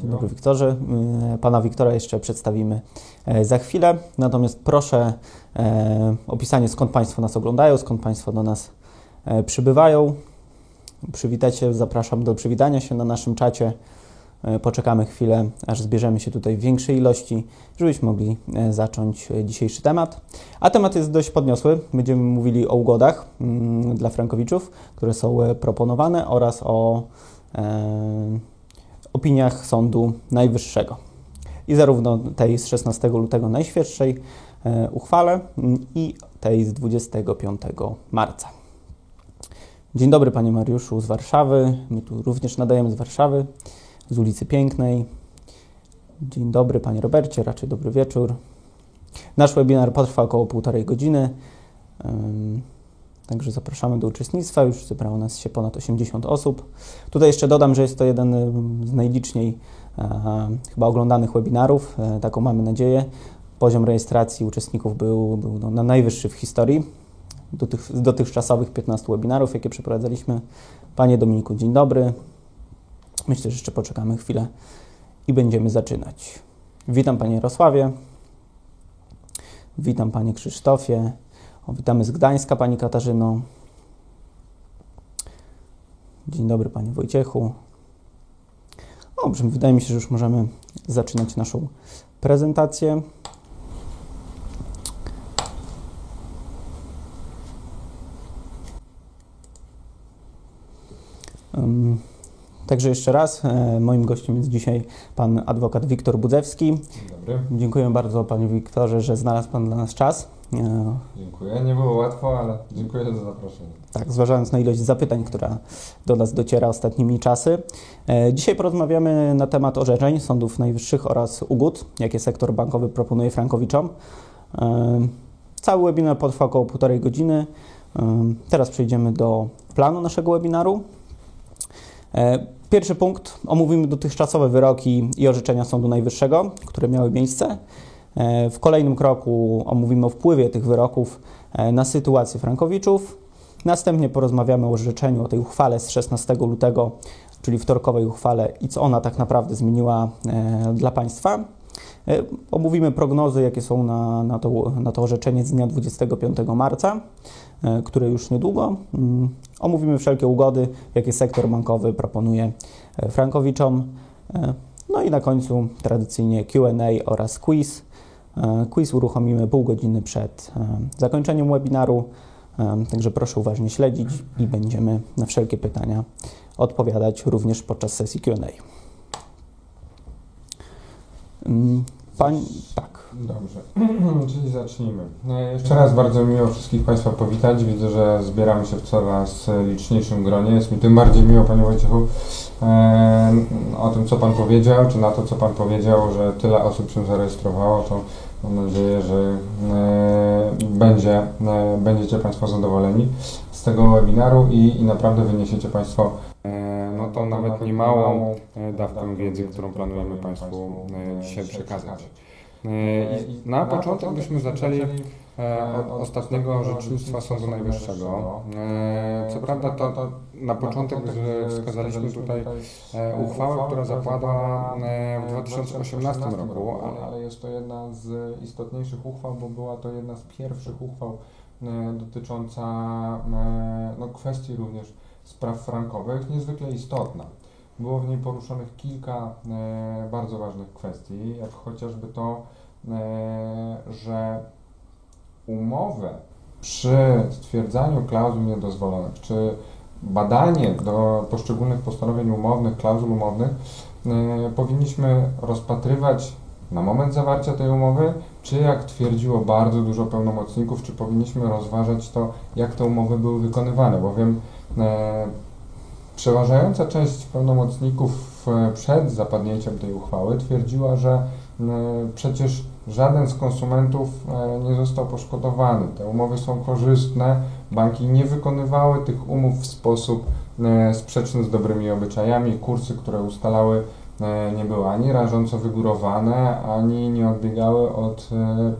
Dzień dobry Wiktorze. Y, pana Wiktora jeszcze przedstawimy e, za chwilę. Natomiast proszę e, o pisanie skąd Państwo nas oglądają, skąd Państwo do nas e, przybywają. Przywitajcie, zapraszam do przywitania się na naszym czacie. Poczekamy chwilę, aż zbierzemy się tutaj w większej ilości, żebyśmy mogli zacząć dzisiejszy temat. A temat jest dość podniosły. Będziemy mówili o ugodach mm, dla frankowiczów, które są proponowane oraz o opiniach Sądu Najwyższego. I zarówno tej z 16 lutego najświeższej e, uchwale mm, i tej z 25 marca. Dzień dobry Panie Mariuszu z Warszawy. My tu również nadajemy z Warszawy, z ulicy Pięknej. Dzień dobry Panie Robercie, raczej dobry wieczór. Nasz webinar potrwa około półtorej godziny. Także zapraszamy do uczestnictwa. Już zebrało nas się ponad 80 osób. Tutaj jeszcze dodam, że jest to jeden z najliczniej e, chyba oglądanych webinarów. E, taką mamy nadzieję. Poziom rejestracji uczestników był, był no, na najwyższy w historii dotych, z dotychczasowych 15 webinarów, jakie przeprowadzaliśmy. Panie Dominiku, dzień dobry. Myślę, że jeszcze poczekamy chwilę i będziemy zaczynać. Witam Panie Jarosławie. Witam Panie Krzysztofie. O, witamy z Gdańska, Pani Katarzyno. Dzień dobry, Panie Wojciechu. Dobrze, wydaje mi się, że już możemy zaczynać naszą prezentację. Um, Także jeszcze raz, e, moim gościem jest dzisiaj pan adwokat Wiktor Budzewski. Dzień dobry. Dziękuję bardzo panie Wiktorze, że znalazł pan dla nas czas. E, dziękuję. Nie było łatwo, ale dziękuję za zaproszenie. Tak, zważając na ilość zapytań, która do nas dociera ostatnimi czasy. E, dzisiaj porozmawiamy na temat orzeczeń sądów najwyższych oraz ugód, jakie sektor bankowy proponuje frankowiczom. Cały webinar potrwa około półtorej godziny. Teraz przejdziemy do planu naszego webinaru. Pierwszy punkt. Omówimy dotychczasowe wyroki i orzeczenia Sądu Najwyższego, które miały miejsce. E, w kolejnym kroku omówimy o wpływie tych wyroków e, na sytuację Frankowiczów. Następnie porozmawiamy o orzeczeniu, o tej uchwale z 16 lutego, czyli wtorkowej uchwale i co ona tak naprawdę zmieniła e, dla państwa. Omówimy prognozy, jakie są na, na, to, na to orzeczenie z dnia 25 marca, które już niedługo. Mm, omówimy wszelkie ugody, jakie sektor bankowy proponuje Frankowiczom. No i na końcu tradycyjnie QA oraz quiz. E, quiz uruchomimy pół godziny przed e, zakończeniem webinaru, e, także proszę uważnie śledzić i będziemy na wszelkie pytania odpowiadać również podczas sesji QA. Mm, Pań, tak. Dobrze, czyli zacznijmy. Jeszcze raz bardzo miło wszystkich Państwa powitać. Widzę, że zbieramy się w coraz liczniejszym gronie. Jest mi tym bardziej miło, Panie Wojciechu, o tym, co Pan powiedział, czy na to, co Pan powiedział, że tyle osób się zarejestrowało, to mam nadzieję, że e, będzie, e, będziecie Państwo zadowoleni z tego webinaru i, i naprawdę wyniesiecie Państwo e, no to nawet niemałą dawkę wiedzy, którą planujemy Państwu dzisiaj przekazać. I na początek byśmy zaczęli E, od ostatniego orzecznictwa Sądu Najwyższego. E, co prawda to, na początek wskazaliśmy tutaj e, uchwałę, która zapadła w 2018 roku, ale jest to jedna z istotniejszych uchwał, bo była to jedna z pierwszych uchwał dotycząca no, kwestii również spraw frankowych, niezwykle istotna. Było w niej poruszonych kilka bardzo ważnych kwestii, jak chociażby to, że umowę przy stwierdzaniu klauzul niedozwolonych, czy badanie do poszczególnych postanowień umownych, klauzul umownych, yy, powinniśmy rozpatrywać na moment zawarcia tej umowy, czy jak twierdziło bardzo dużo pełnomocników, czy powinniśmy rozważać to, jak te umowy były wykonywane, bowiem przeważająca część pełnomocników yy, przed zapadnięciem tej uchwały twierdziła, że przecież żaden z konsumentów e, nie został poszkodowany. Te umowy są korzystne, banki nie wykonywały tych umów w sposób e, sprzeczny z dobrymi obyczajami, kursy, które ustalały e, nie były ani rażąco wygórowane, ani nie odbiegały od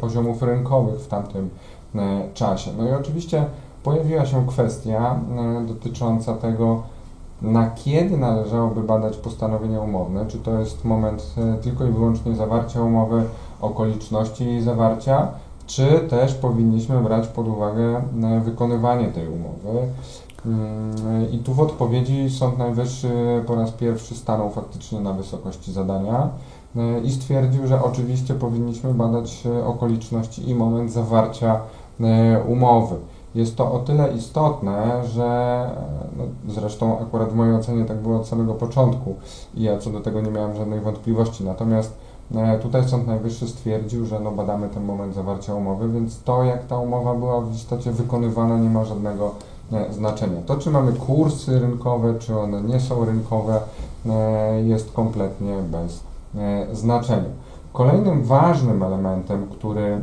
poziomów rynkowych w tamtym czasie. No i oczywiście pojawiła się kwestia dotycząca tego, na kiedy należałoby badać postanowienia umowne, czy to jest moment e, tylko i wyłącznie zawarcia umowy, okoliczności jej zawarcia, czy też powinniśmy brać pod uwagę e, wykonywanie tej umowy. Mm, I tu w odpowiedzi Sąd Najwyższy po raz pierwszy stanął faktycznie na wysokości zadania e, i stwierdził, że oczywiście powinniśmy badać okoliczności i moment zawarcia umowy. Jest to o tyle istotne, że no, zresztą akurat w mojej ocenie tak było od samego początku i ja co do tego nie miałem żadnej wątpliwości. Natomiast e, tutaj Sąd Najwyższy stwierdził, że no, badamy ten moment zawarcia umowy, więc to jak ta umowa była w istocie wykonywana nie ma żadnego e, znaczenia. To czy mamy kursy rynkowe, czy one nie są rynkowe e, jest kompletnie bez znaczenia. Kolejnym ważnym elementem, który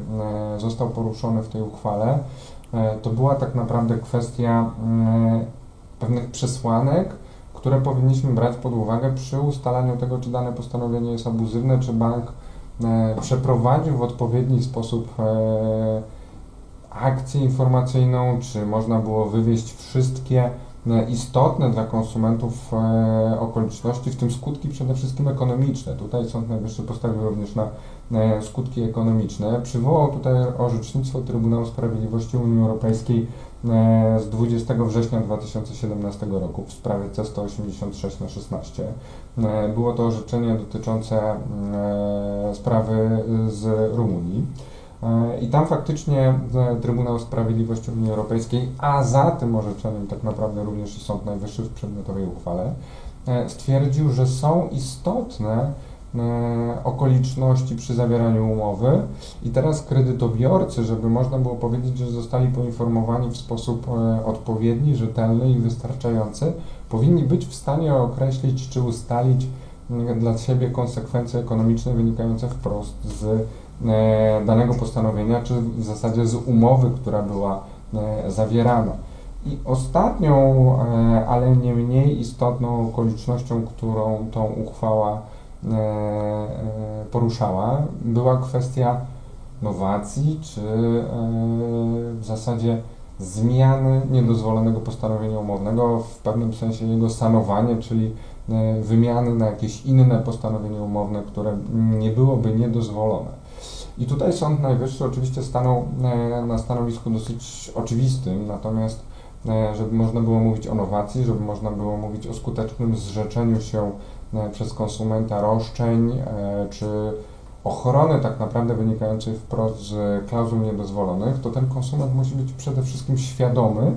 został poruszony w tej uchwale, to była tak naprawdę kwestia mm, pewnych przesłanek, które powinniśmy brać pod uwagę przy ustalaniu tego, czy dane postanowienie jest abuzywne, czy bank e, przeprowadził w odpowiedni sposób e, akcję informacyjną, czy można było wywieźć wszystkie istotne dla konsumentów okoliczności, w tym skutki przede wszystkim ekonomiczne. Tutaj Sąd Najwyższy postawił również na E, skutki ekonomiczne. Przywołał tutaj orzecznictwo Trybunału Sprawiedliwości Unii Europejskiej e, z 20 września 2017 roku w sprawie C186 na 16. E, było to orzeczenie dotyczące sprawy z Rumunii. I tam faktycznie Trybunał Sprawiedliwości Unii Europejskiej, a za tym orzeczeniem tak naprawdę również Sąd Najwyższy w przedmiotowej uchwale, stwierdził, że są istotne E, okoliczności przy zawieraniu umowy i teraz kredytobiorcy, żeby można było powiedzieć, że zostali poinformowani w sposób e, odpowiedni, rzetelny i wystarczający, powinni być w stanie określić czy ustalić dla siebie konsekwencje ekonomiczne wynikające wprost z e, danego postanowienia, czy w zasadzie z umowy, która była zawierana. I ostatnią, ale nie mniej istotną okolicznością, którą tą uchwała E, e, poruszała, była kwestia nowacji, czy e, w zasadzie zmiany niedozwolonego postanowienia umownego, w pewnym sensie jego sanowanie, czyli wymiany na jakieś inne postanowienie umowne, które nie byłoby niedozwolone. I tutaj Sąd Najwyższy oczywiście stanął na stanowisku dosyć oczywistym, natomiast żeby można było mówić o nowacji, żeby można było mówić o skutecznym zrzeczeniu się E, przez konsumenta roszczeń e, czy ochrony tak naprawdę wynikającej wprost z klauzul niedozwolonych, to ten konsument musi być przede wszystkim świadomy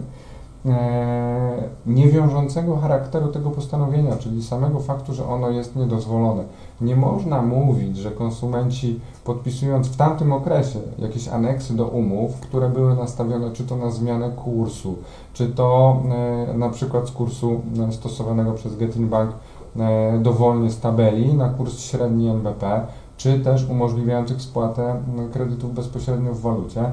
e, niewiążącego charakteru tego postanowienia, czyli samego faktu, że ono jest niedozwolone. Nie można mówić, że konsumenci podpisując w tamtym okresie jakieś aneksy do umów, które były nastawione czy to na zmianę kursu, czy to na przykład z kursu stosowanego przez Getin Bank E, dowolnie z tabeli na kurs średni NBP, czy też umożliwiających spłatę kredytów bezpośrednio w walucie,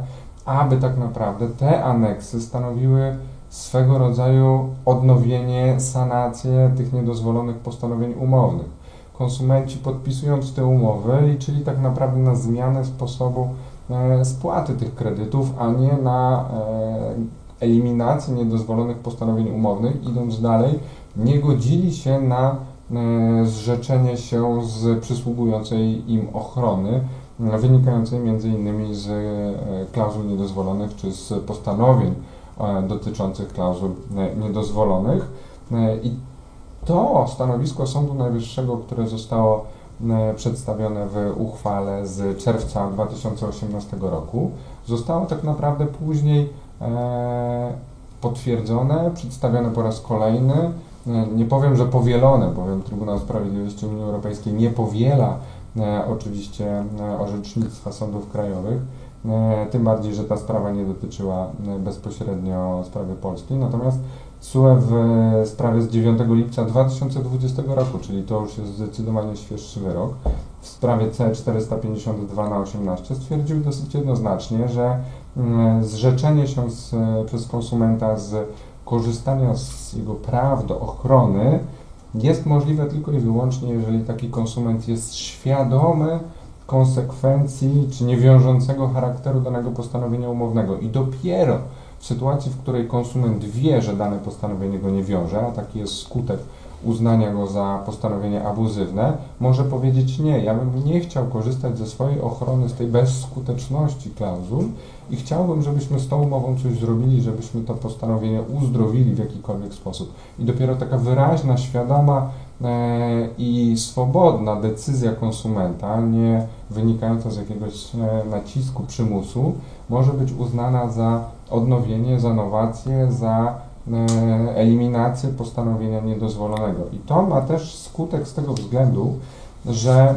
aby tak naprawdę te aneksy stanowiły swego rodzaju odnowienie, sanację tych niedozwolonych postanowień umownych. Konsumenci podpisując te umowy liczyli tak naprawdę na zmianę sposobu e, spłaty tych kredytów, a nie na e, eliminację niedozwolonych postanowień umownych. Idąc dalej, nie godzili się na e, zrzeczenie się z przysługującej im ochrony, e, wynikającej m.in. z e, klauzul niedozwolonych czy z postanowień dotyczących klauzul niedozwolonych. I to stanowisko Sądu Najwyższego, które zostało przedstawione w uchwale z czerwca 2018 roku, zostało tak naprawdę później potwierdzone, przedstawione po raz kolejny nie powiem, że powielone, bowiem Trybunał Sprawiedliwości Unii Europejskiej nie powiela e, oczywiście e, orzecznictwa sądów krajowych, e, tym bardziej, że ta sprawa nie dotyczyła bezpośrednio sprawy polskiej. Natomiast SUE w sprawie z 9 lipca 2020 roku, czyli to już jest zdecydowanie świeższy wyrok, w sprawie C452 na 18 stwierdził dosyć jednoznacznie, że zrzeczenie się z, przez konsumenta z korzystania z jego praw do ochrony jest możliwe tylko i wyłącznie, jeżeli taki konsument jest świadomy konsekwencji czy niewiążącego charakteru danego postanowienia umownego. I dopiero w sytuacji, w której konsument wie, że dane postanowienie go nie wiąże, a taki jest skutek uznania go za postanowienie abuzywne, może powiedzieć nie, ja bym nie chciał korzystać ze swojej ochrony, z tej bezskuteczności klauzul i chciałbym, żebyśmy z tą umową coś zrobili, żebyśmy to postanowienie uzdrowili w jakikolwiek sposób. I dopiero taka wyraźna, świadoma e, i swobodna decyzja konsumenta, nie wynikająca z jakiegoś e, nacisku, przymusu, może być uznana za odnowienie, za nowację, za eliminację postanowienia niedozwolonego. I to ma też skutek z tego względu, że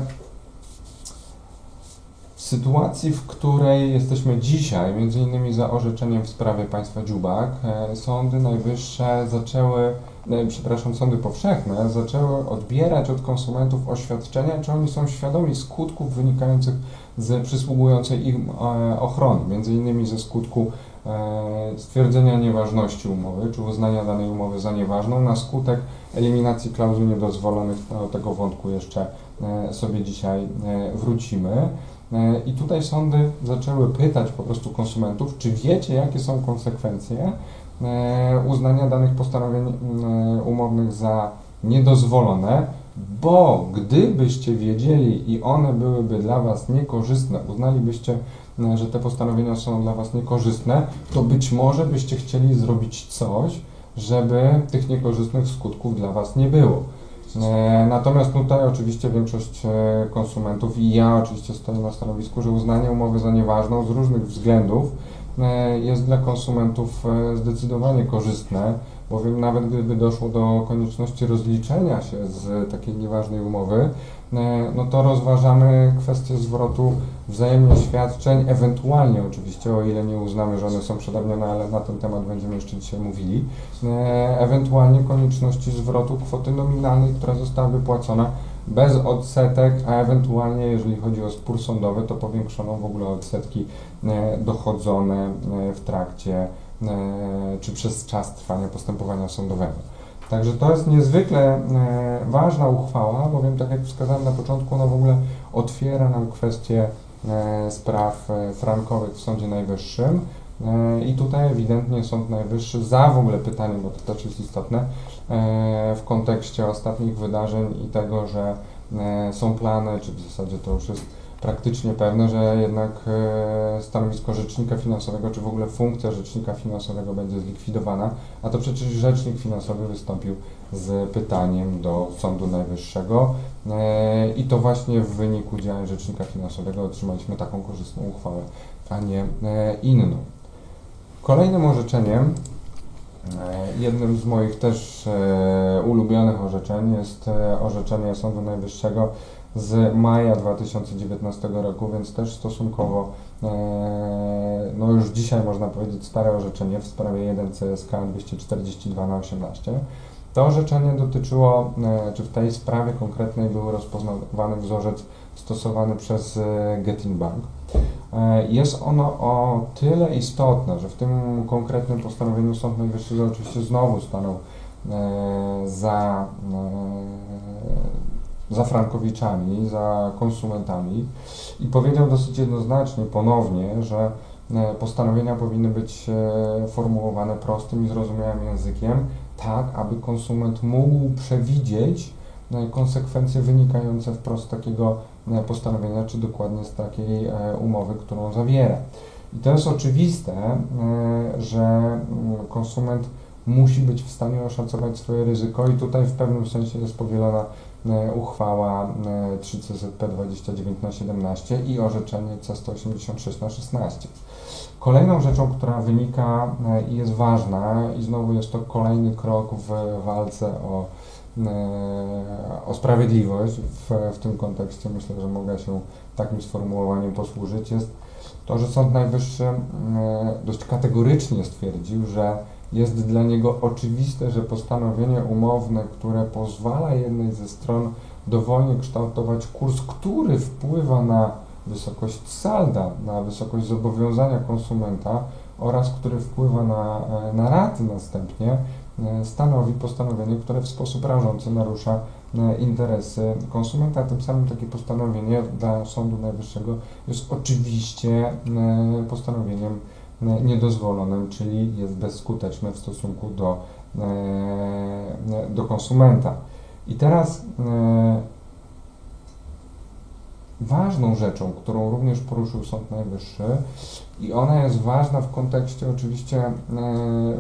w sytuacji, w której jesteśmy dzisiaj, między innymi za orzeczeniem w sprawie państwa Dziubak, e, sądy najwyższe zaczęły, e, przepraszam, sądy powszechne zaczęły odbierać od konsumentów oświadczenia, czy oni są świadomi skutków wynikających z przysługującej im ochrony, między innymi ze skutku E, stwierdzenia nieważności umowy, czy uznania danej umowy za nieważną na skutek eliminacji klauzul niedozwolonych. Do tego wątku jeszcze e, sobie dzisiaj e, wrócimy. I tutaj sądy zaczęły pytać po prostu konsumentów, czy wiecie, jakie są konsekwencje uznania danych postanowień umownych za niedozwolone, bo gdybyście wiedzieli i one byłyby dla Was niekorzystne, uznalibyście E, że te postanowienia są dla Was niekorzystne, to być może byście chcieli zrobić coś, żeby tych niekorzystnych skutków dla Was nie było. E, natomiast tutaj oczywiście większość e, konsumentów i ja oczywiście stoję na stanowisku, że uznanie umowy za nieważną z różnych względów jest dla konsumentów zdecydowanie korzystne, bowiem nawet gdyby doszło do konieczności rozliczenia się z takiej nieważnej umowy, E, no to rozważamy kwestię zwrotu wzajemnie świadczeń, ewentualnie oczywiście, o ile nie uznamy, że one są przedawnione, ale na ten temat będziemy jeszcze dzisiaj mówili, e, ewentualnie konieczności zwrotu kwoty nominalnej, która została wypłacona bez odsetek, a ewentualnie, jeżeli chodzi o spór sądowy, to powiększoną w ogóle odsetki e, dochodzone w trakcie czy przez czas trwania postępowania sądowego. Także to jest niezwykle e, ważna uchwała, bowiem tak jak wskazałem na początku, ona w ogóle otwiera nam kwestię e, spraw e, frankowych w Sądzie Najwyższym. I tutaj ewidentnie Sąd Najwyższy za w ogóle pytaniem, bo to też jest istotne, w kontekście ostatnich wydarzeń i tego, że są plany, czy w zasadzie to już jest praktycznie pewne, że jednak e, stanowisko rzecznika finansowego, czy w ogóle funkcja rzecznika finansowego będzie zlikwidowana, a to przecież rzecznik finansowy wystąpił z pytaniem do Sądu Najwyższego e, i to właśnie w wyniku działań rzecznika finansowego otrzymaliśmy taką korzystną uchwałę, a nie e, inną. Kolejnym orzeczeniem, jednym z moich też ulubionych orzeczeń jest orzeczenie Sądu Najwyższego z maja 2019 roku, więc też stosunkowo, e, no już dzisiaj można powiedzieć, stare orzeczenie w sprawie 1 CSK 242 na 18. To orzeczenie dotyczyło, e, czy w tej sprawie konkretnej był rozpoznawany wzorzec stosowany przez e, Getin Bank. Jest ono o tyle istotne, że w tym konkretnym postanowieniu Sąd Najwyższy oczywiście znowu stanął za za frankowiczami, za konsumentami i powiedział dosyć jednoznacznie ponownie, że e, postanowienia powinny być e, formułowane prostym i zrozumiałym językiem, tak aby konsument mógł przewidzieć e, konsekwencje wynikające wprost z takiego postanowienia, czy dokładnie z takiej umowy, którą zawiera. I to jest oczywiste, że mm, konsument musi być w stanie oszacować swoje ryzyko i tutaj w pewnym sensie jest powielona E, uchwała 3CZP 29 na 17 i orzeczenie C186 na 16. Kolejną rzeczą, która wynika e, i jest ważna, i znowu jest to kolejny krok w walce o, e, o sprawiedliwość, w, w tym kontekście myślę, że mogę się takim sformułowaniem posłużyć, jest to, że Sąd Najwyższy dość kategorycznie stwierdził, że jest dla niego oczywiste, że postanowienie umowne, które pozwala jednej ze stron dowolnie kształtować kurs, który wpływa na wysokość salda, na wysokość zobowiązania konsumenta oraz który wpływa na, e, na raty następnie, e, stanowi postanowienie, które w sposób rażący narusza e, interesy konsumenta. Tym samym takie postanowienie dla Sądu Najwyższego jest oczywiście postanowieniem niedozwolonym, czyli jest bezskuteczne w stosunku do, do konsumenta. I teraz ważną rzeczą, którą również poruszył Sąd Najwyższy i ona jest ważna w kontekście oczywiście e,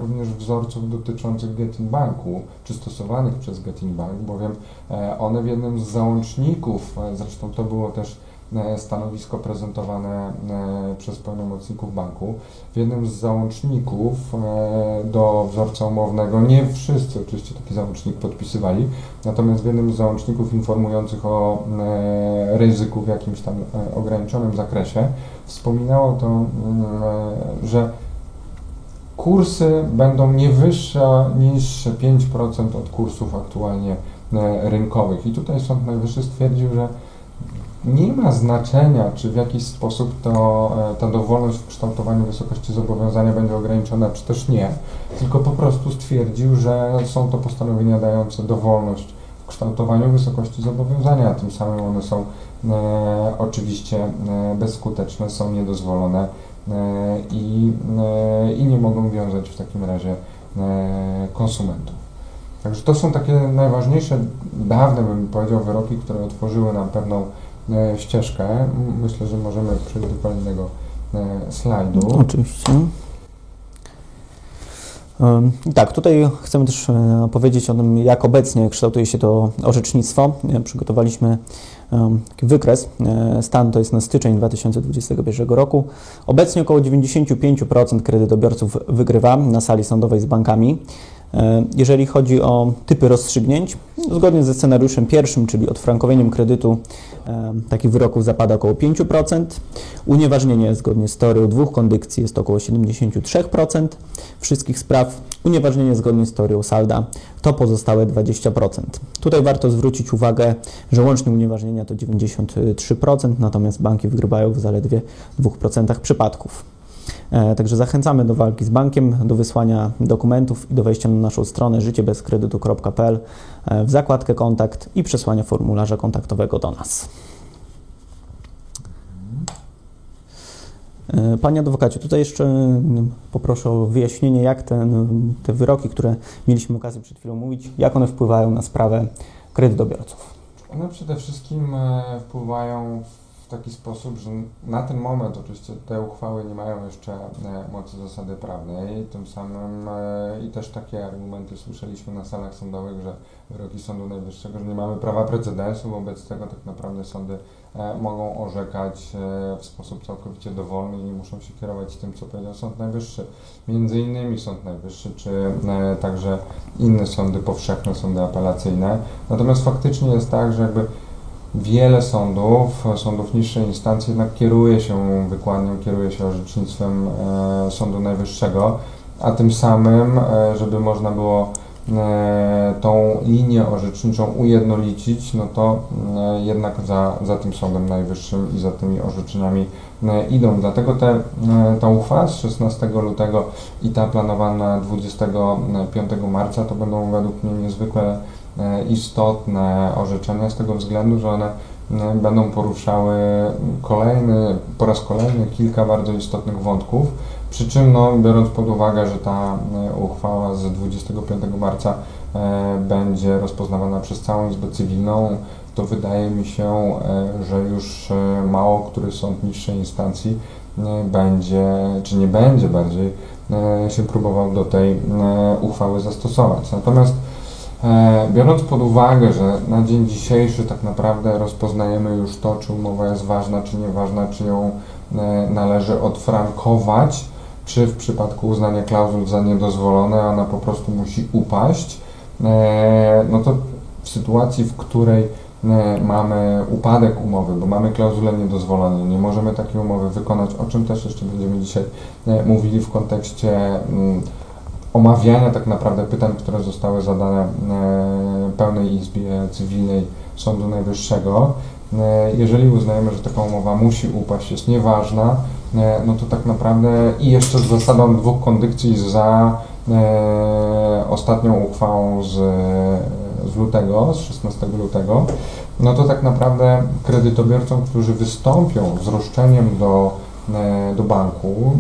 również wzorców dotyczących Getin Banku, czy stosowanych przez Getin Bank, bowiem e, one w jednym z załączników, e, zresztą to było też E, stanowisko prezentowane e, przez pełnomocników banku. W jednym z załączników e, do wzorca umownego, nie wszyscy oczywiście taki załącznik podpisywali, natomiast w jednym z załączników informujących o ryzyku w jakimś tam ograniczonym zakresie wspominało to, mm, że kursy będą nie wyższe niż 5% od kursów aktualnie rynkowych. I tutaj Sąd Najwyższy stwierdził, że nie ma znaczenia, czy w jakiś sposób to, e, ta dowolność w kształtowaniu wysokości zobowiązania będzie ograniczona, czy też nie, tylko po prostu stwierdził, że są to postanowienia dające dowolność w kształtowaniu wysokości zobowiązania, a tym samym one są e, oczywiście e, bezskuteczne, są niedozwolone e, i, e, i nie mogą wiązać w takim razie e, konsumentów. Także to są takie najważniejsze, dawne bym powiedział, wyroki, które otworzyły nam pewną ścieżkę. Myślę, że możemy przejść do kolejnego e, slajdu. Oczywiście. Tak, tutaj chcemy też e, powiedzieć o tym, jak obecnie kształtuje się to orzecznictwo. Przygotowaliśmy wykres. Stan to jest na styczeń 2021 roku. Obecnie około 95% kredytobiorców wygrywa na sali sądowej z bankami. E, jeżeli chodzi o typy rozstrzygnięć, zgodnie ze scenariuszem pierwszym, czyli odfrankowieniem kredytu, e, takich wyroków zapada około 5%. Unieważnienie zgodnie z teorią dwóch kondykcji jest około 73% wszystkich spraw. Unieważnienie zgodnie z teorią salda to pozostałe 20%. Tutaj warto zwrócić uwagę, że łącznie unieważnienia to 93%, natomiast banki wygrywają w zaledwie 2% przypadków. E, także zachęcamy do walki z bankiem, do wysłania dokumentów i do wejścia na naszą stronę życiebezkredytu.pl e, w zakładkę kontakt i przesłania formularza kontaktowego do nas. E, panie adwokacie, tutaj jeszcze mm, poproszę o wyjaśnienie, jak ten, te wyroki, które mieliśmy okazję przed chwilą mówić, jak one wpływają na sprawę kredytobiorców. One przede wszystkim wpływają taki sposób, że na ten moment oczywiście te uchwały nie mają jeszcze e, mocy zasady prawnej, tym samym e, i też takie argumenty słyszeliśmy na salach sądowych, że wyroki Sądu Najwyższego, że nie mamy prawa precedensu, wobec tego tak naprawdę sądy e, mogą orzekać w sposób całkowicie dowolny i nie muszą się kierować tym, co powiedział Sąd Najwyższy. Między innymi Sąd Najwyższy, czy także inne sądy powszechne, sądy apelacyjne. Natomiast faktycznie jest tak, że jakby wiele sądów, sądów niższej instancji jednak kieruje się wykładnią, kieruje się orzecznictwem e, Sądu Najwyższego, a tym samym, e, żeby można było e, tą linię orzeczniczą ujednolicić, no to jednak za, za tym Sądem Najwyższym i za tymi orzeczeniami idą. Dlatego te, ta uchwała z 16 lutego i ta planowana 25 marca to będą według mnie niezwykle istotne orzeczenia z tego względu, że one e, będą poruszały kolejny, po raz kolejny kilka bardzo istotnych wątków. Przy czym, no, biorąc pod uwagę, że ta e, uchwała z 25 marca będzie rozpoznawana przez całą Izbę Cywilną, to wydaje mi się, że już mało który sąd niższej instancji będzie, czy nie będzie bardziej się próbował do tej uchwały zastosować. Natomiast E, biorąc pod uwagę, że na dzień dzisiejszy tak naprawdę rozpoznajemy już to, czy umowa jest ważna, czy nieważna, czy ją e, należy odfrankować, czy w przypadku uznania klauzul za niedozwolone ona po prostu musi upaść, e, no to w sytuacji, w której mamy upadek umowy, bo mamy klauzulę niedozwolone, nie możemy takiej umowy wykonać, o czym też jeszcze będziemy dzisiaj mówili w kontekście mm, omawiania tak naprawdę pytań, które zostały zadane e, pełnej Izbie Cywilnej Sądu Najwyższego. E, jeżeli uznajemy, że taka umowa musi upaść, jest nieważna, e, no to tak naprawdę i jeszcze z zasadą dwóch kondykcji za ostatnią uchwałą z, z lutego, z 16 lutego, no to tak naprawdę kredytobiorcom, którzy wystąpią z roszczeniem do, do banku,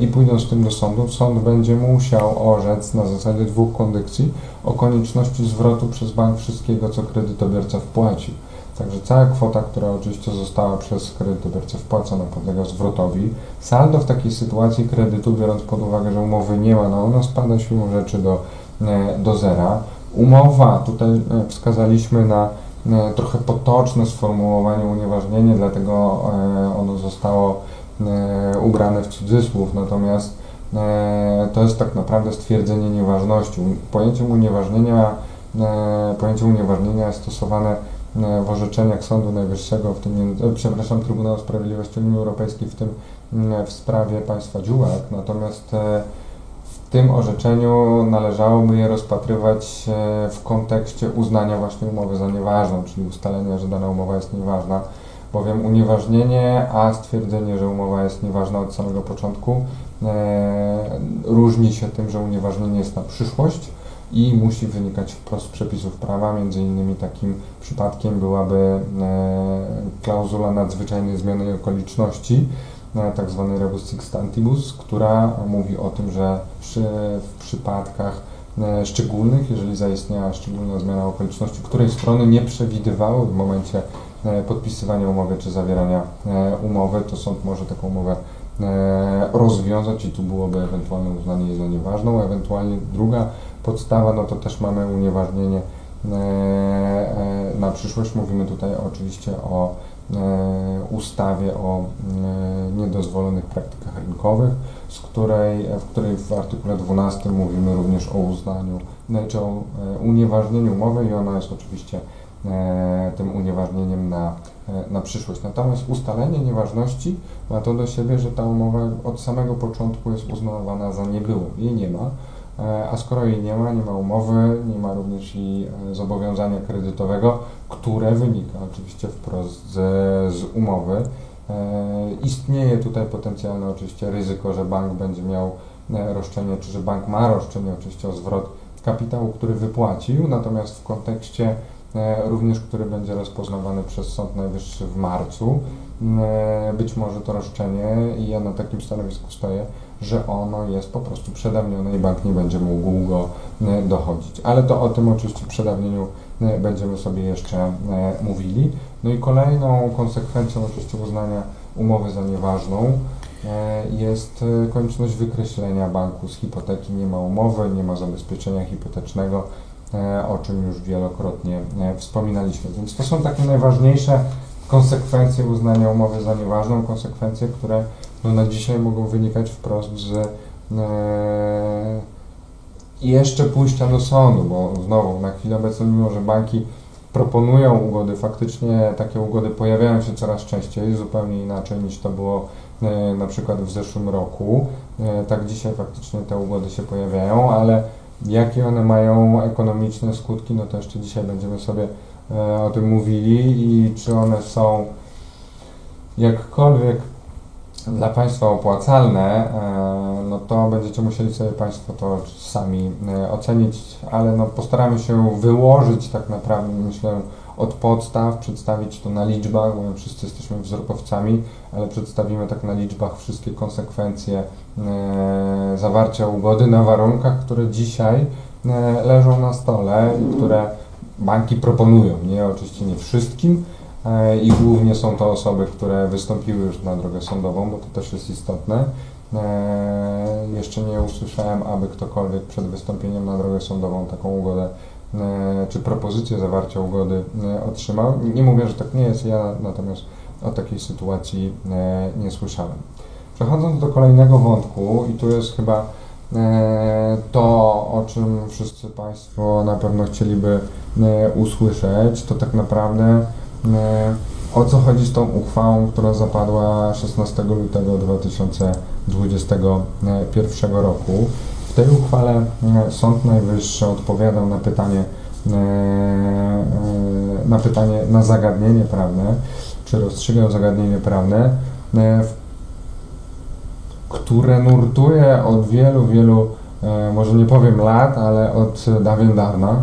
i pójdą z tym do sądu, sąd będzie musiał orzec na zasadzie dwóch kondycji o konieczności zwrotu przez bank wszystkiego, co kredytobiorca wpłacił. Także cała kwota, która oczywiście została przez kredytobiorcę wpłacona, podlega zwrotowi. Saldo w takiej sytuacji kredytu, biorąc pod uwagę, że umowy nie ma, no ono spada siłą rzeczy do, e, do zera. Umowa, tutaj e, wskazaliśmy na e, trochę potoczne sformułowanie unieważnienie, dlatego ono zostało ubrane w cudzysłów, natomiast to jest tak naprawdę stwierdzenie nieważności. Pojęciem unieważnienia, pojęcie unieważnienia jest stosowane E, w orzeczeniach Sądu Najwyższego, w tym, e, przepraszam, Trybunału Sprawiedliwości Unii Europejskiej, w tym w sprawie państwa Dziułak. Natomiast e, w tym orzeczeniu należałoby je rozpatrywać w kontekście uznania właśnie umowy za nieważną, czyli ustalenia, że dana umowa jest nieważna, bowiem unieważnienie, a stwierdzenie, że umowa jest nieważna od samego początku, różni się tym, że unieważnienie jest na przyszłość, i musi wynikać wprost z przepisów prawa. Między innymi takim przypadkiem byłaby e, klauzula nadzwyczajnej zmiany okoliczności, e, tak zwany rebus sixtantibus, która mówi o tym, że przy, w przypadkach e, szczególnych, jeżeli zaistniała szczególna zmiana okoliczności, której strony nie przewidywały w momencie podpisywania umowy czy zawierania umowy, to sąd może taką umowę rozwiązać i tu byłoby ewentualne uznanie jej za nieważną, ewentualnie druga podstawa, no to też mamy unieważnienie e, e, na przyszłość. Mówimy tutaj oczywiście o e, ustawie o niedozwolonych praktykach rynkowych, z której, w której w artykule 12 mówimy również o uznaniu, czy o unieważnieniu umowy i ona jest oczywiście tym unieważnieniem na, na przyszłość. Natomiast ustalenie nieważności ma to do siebie, że ta umowa od samego początku jest uznawana za niebyłą. Jej nie ma. E, a skoro jej nie ma, nie ma umowy, nie ma również i e, zobowiązania kredytowego, które wynika oczywiście wprost z, z umowy, e, istnieje tutaj potencjalne oczywiście ryzyko, że bank będzie miał roszczenie, czy że bank ma roszczenie oczywiście o zwrot kapitału, który wypłacił, natomiast w kontekście również, który będzie rozpoznawany przez Sąd Najwyższy w marcu, być może to roszczenie i ja na takim stanowisku stoję, że ono jest po prostu przedawnione i bank nie będzie mógł go e, dochodzić. Ale to o tym oczywiście przedawnieniu e, będziemy sobie jeszcze e, mówili. No i kolejną konsekwencją oczywiście uznania umowy za nieważną jest konieczność wykreślenia banku z hipoteki. Nie ma umowy, nie ma zabezpieczenia hipotecznego, o czym już wielokrotnie wspominaliśmy. Więc to są takie najważniejsze konsekwencje uznania umowy za nieważną, konsekwencje, które no na dzisiaj mogą wynikać wprost z e, jeszcze pójścia do sądu, bo znowu na chwilę obecną, mimo że banki proponują ugody, faktycznie takie ugody pojawiają się coraz częściej, zupełnie inaczej niż to było e, na przykład w zeszłym roku. E, tak dzisiaj faktycznie te ugody się pojawiają, ale jakie one mają ekonomiczne skutki, no to jeszcze dzisiaj będziemy sobie e, o tym mówili i czy one są jakkolwiek dla Państwa opłacalne, e, no to będziecie musieli sobie Państwo to sami e, ocenić, ale no postaramy się wyłożyć tak naprawdę, myślę, od podstaw, przedstawić to na liczbach, bo my wszyscy jesteśmy wzrokowcami, ale przedstawimy tak na liczbach wszystkie konsekwencje e, zawarcia ugody na warunkach, które dzisiaj leżą na stole i które banki proponują. Nie, oczywiście nie wszystkim, E, i głównie są to osoby, które wystąpiły już na drogę sądową, bo to też jest istotne. E, jeszcze nie usłyszałem, aby ktokolwiek przed wystąpieniem na drogę sądową taką ugodę e, czy propozycję zawarcia ugody otrzymał. Nie mówię, że tak nie jest, ja natomiast o takiej sytuacji nie słyszałem. Przechodząc do kolejnego wątku, i tu jest chyba to, o czym wszyscy Państwo na pewno chcieliby usłyszeć, to tak naprawdę E, o co chodzi z tą uchwałą, która zapadła 16 lutego 2021 roku. Tej uchwale e, Sąd Najwyższy odpowiadał na pytanie, e, na pytanie, na zagadnienie prawne, czy rozstrzygał zagadnienie prawne, które nurtuje od wielu, wielu, może nie powiem lat, ale od dawien dawna.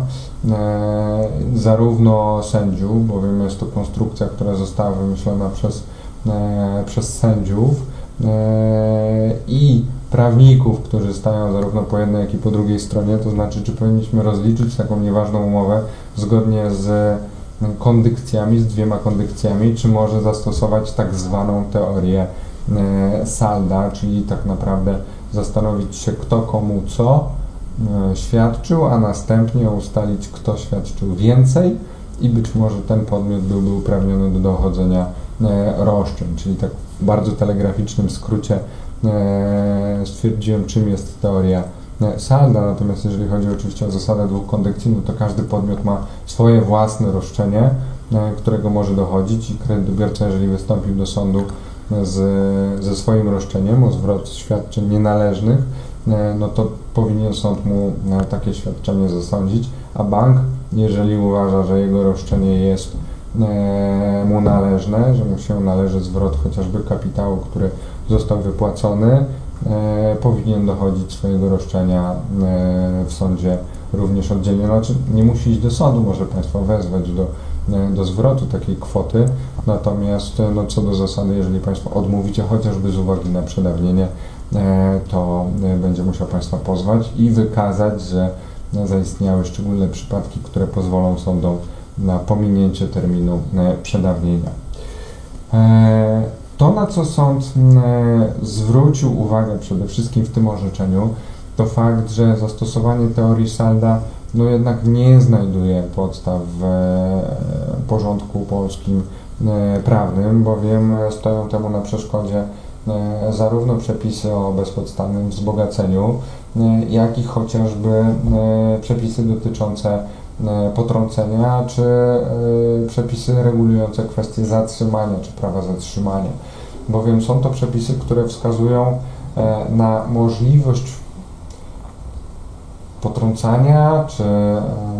E, zarówno sędziów, bowiem jest to konstrukcja, która została wymyślona przez, e, przez sędziów, i prawników, którzy stają zarówno po jednej, jak i po drugiej stronie, to znaczy, czy powinniśmy rozliczyć taką nieważną umowę zgodnie z kondykcjami, z dwiema kondykcjami, czy może zastosować tak zwaną teorię salda, czyli tak naprawdę zastanowić się, kto komu co świadczył, a następnie ustalić, kto świadczył więcej i być może ten podmiot byłby uprawniony do dochodzenia roszczeń, czyli tak w bardzo telegraficznym skrócie E, stwierdziłem, czym jest teoria e, salda, natomiast jeżeli chodzi oczywiście o zasadę dwóch kondykcji, no to każdy podmiot ma swoje własne roszczenie, e, którego może dochodzić i kredytobiorca, jeżeli wystąpił do sądu z, ze swoim roszczeniem o zwrot świadczeń nienależnych, no to powinien sąd mu takie świadczenie zasądzić, a bank, jeżeli uważa, że jego roszczenie jest mu należne, że mu się należy zwrot chociażby kapitału, który został wypłacony, e, powinien dochodzić swojego roszczenia e, w sądzie również oddzielnie. Znaczy, nie musi iść do sądu, może Państwo wezwać do, e, do zwrotu takiej kwoty, natomiast no, co do zasady, jeżeli Państwo odmówicie chociażby z uwagi na przedawnienie, to będzie musiał Państwa pozwać i wykazać, że zaistniały szczególne przypadki, które pozwolą sądom na pominięcie terminu przedawnienia. To, na co sąd e, zwrócił uwagę przede wszystkim w tym orzeczeniu, to fakt, że zastosowanie teorii Salda no jednak nie znajduje podstaw w e, porządku polskim e, prawnym, bowiem stoją temu na przeszkodzie zarówno przepisy o bezpodstawnym wzbogaceniu, jak i chociażby przepisy dotyczące potrącenia, czy e, przepisy regulujące kwestie zatrzymania, czy prawa zatrzymania. Bowiem są to przepisy, które wskazują e, na możliwość potrącania, czy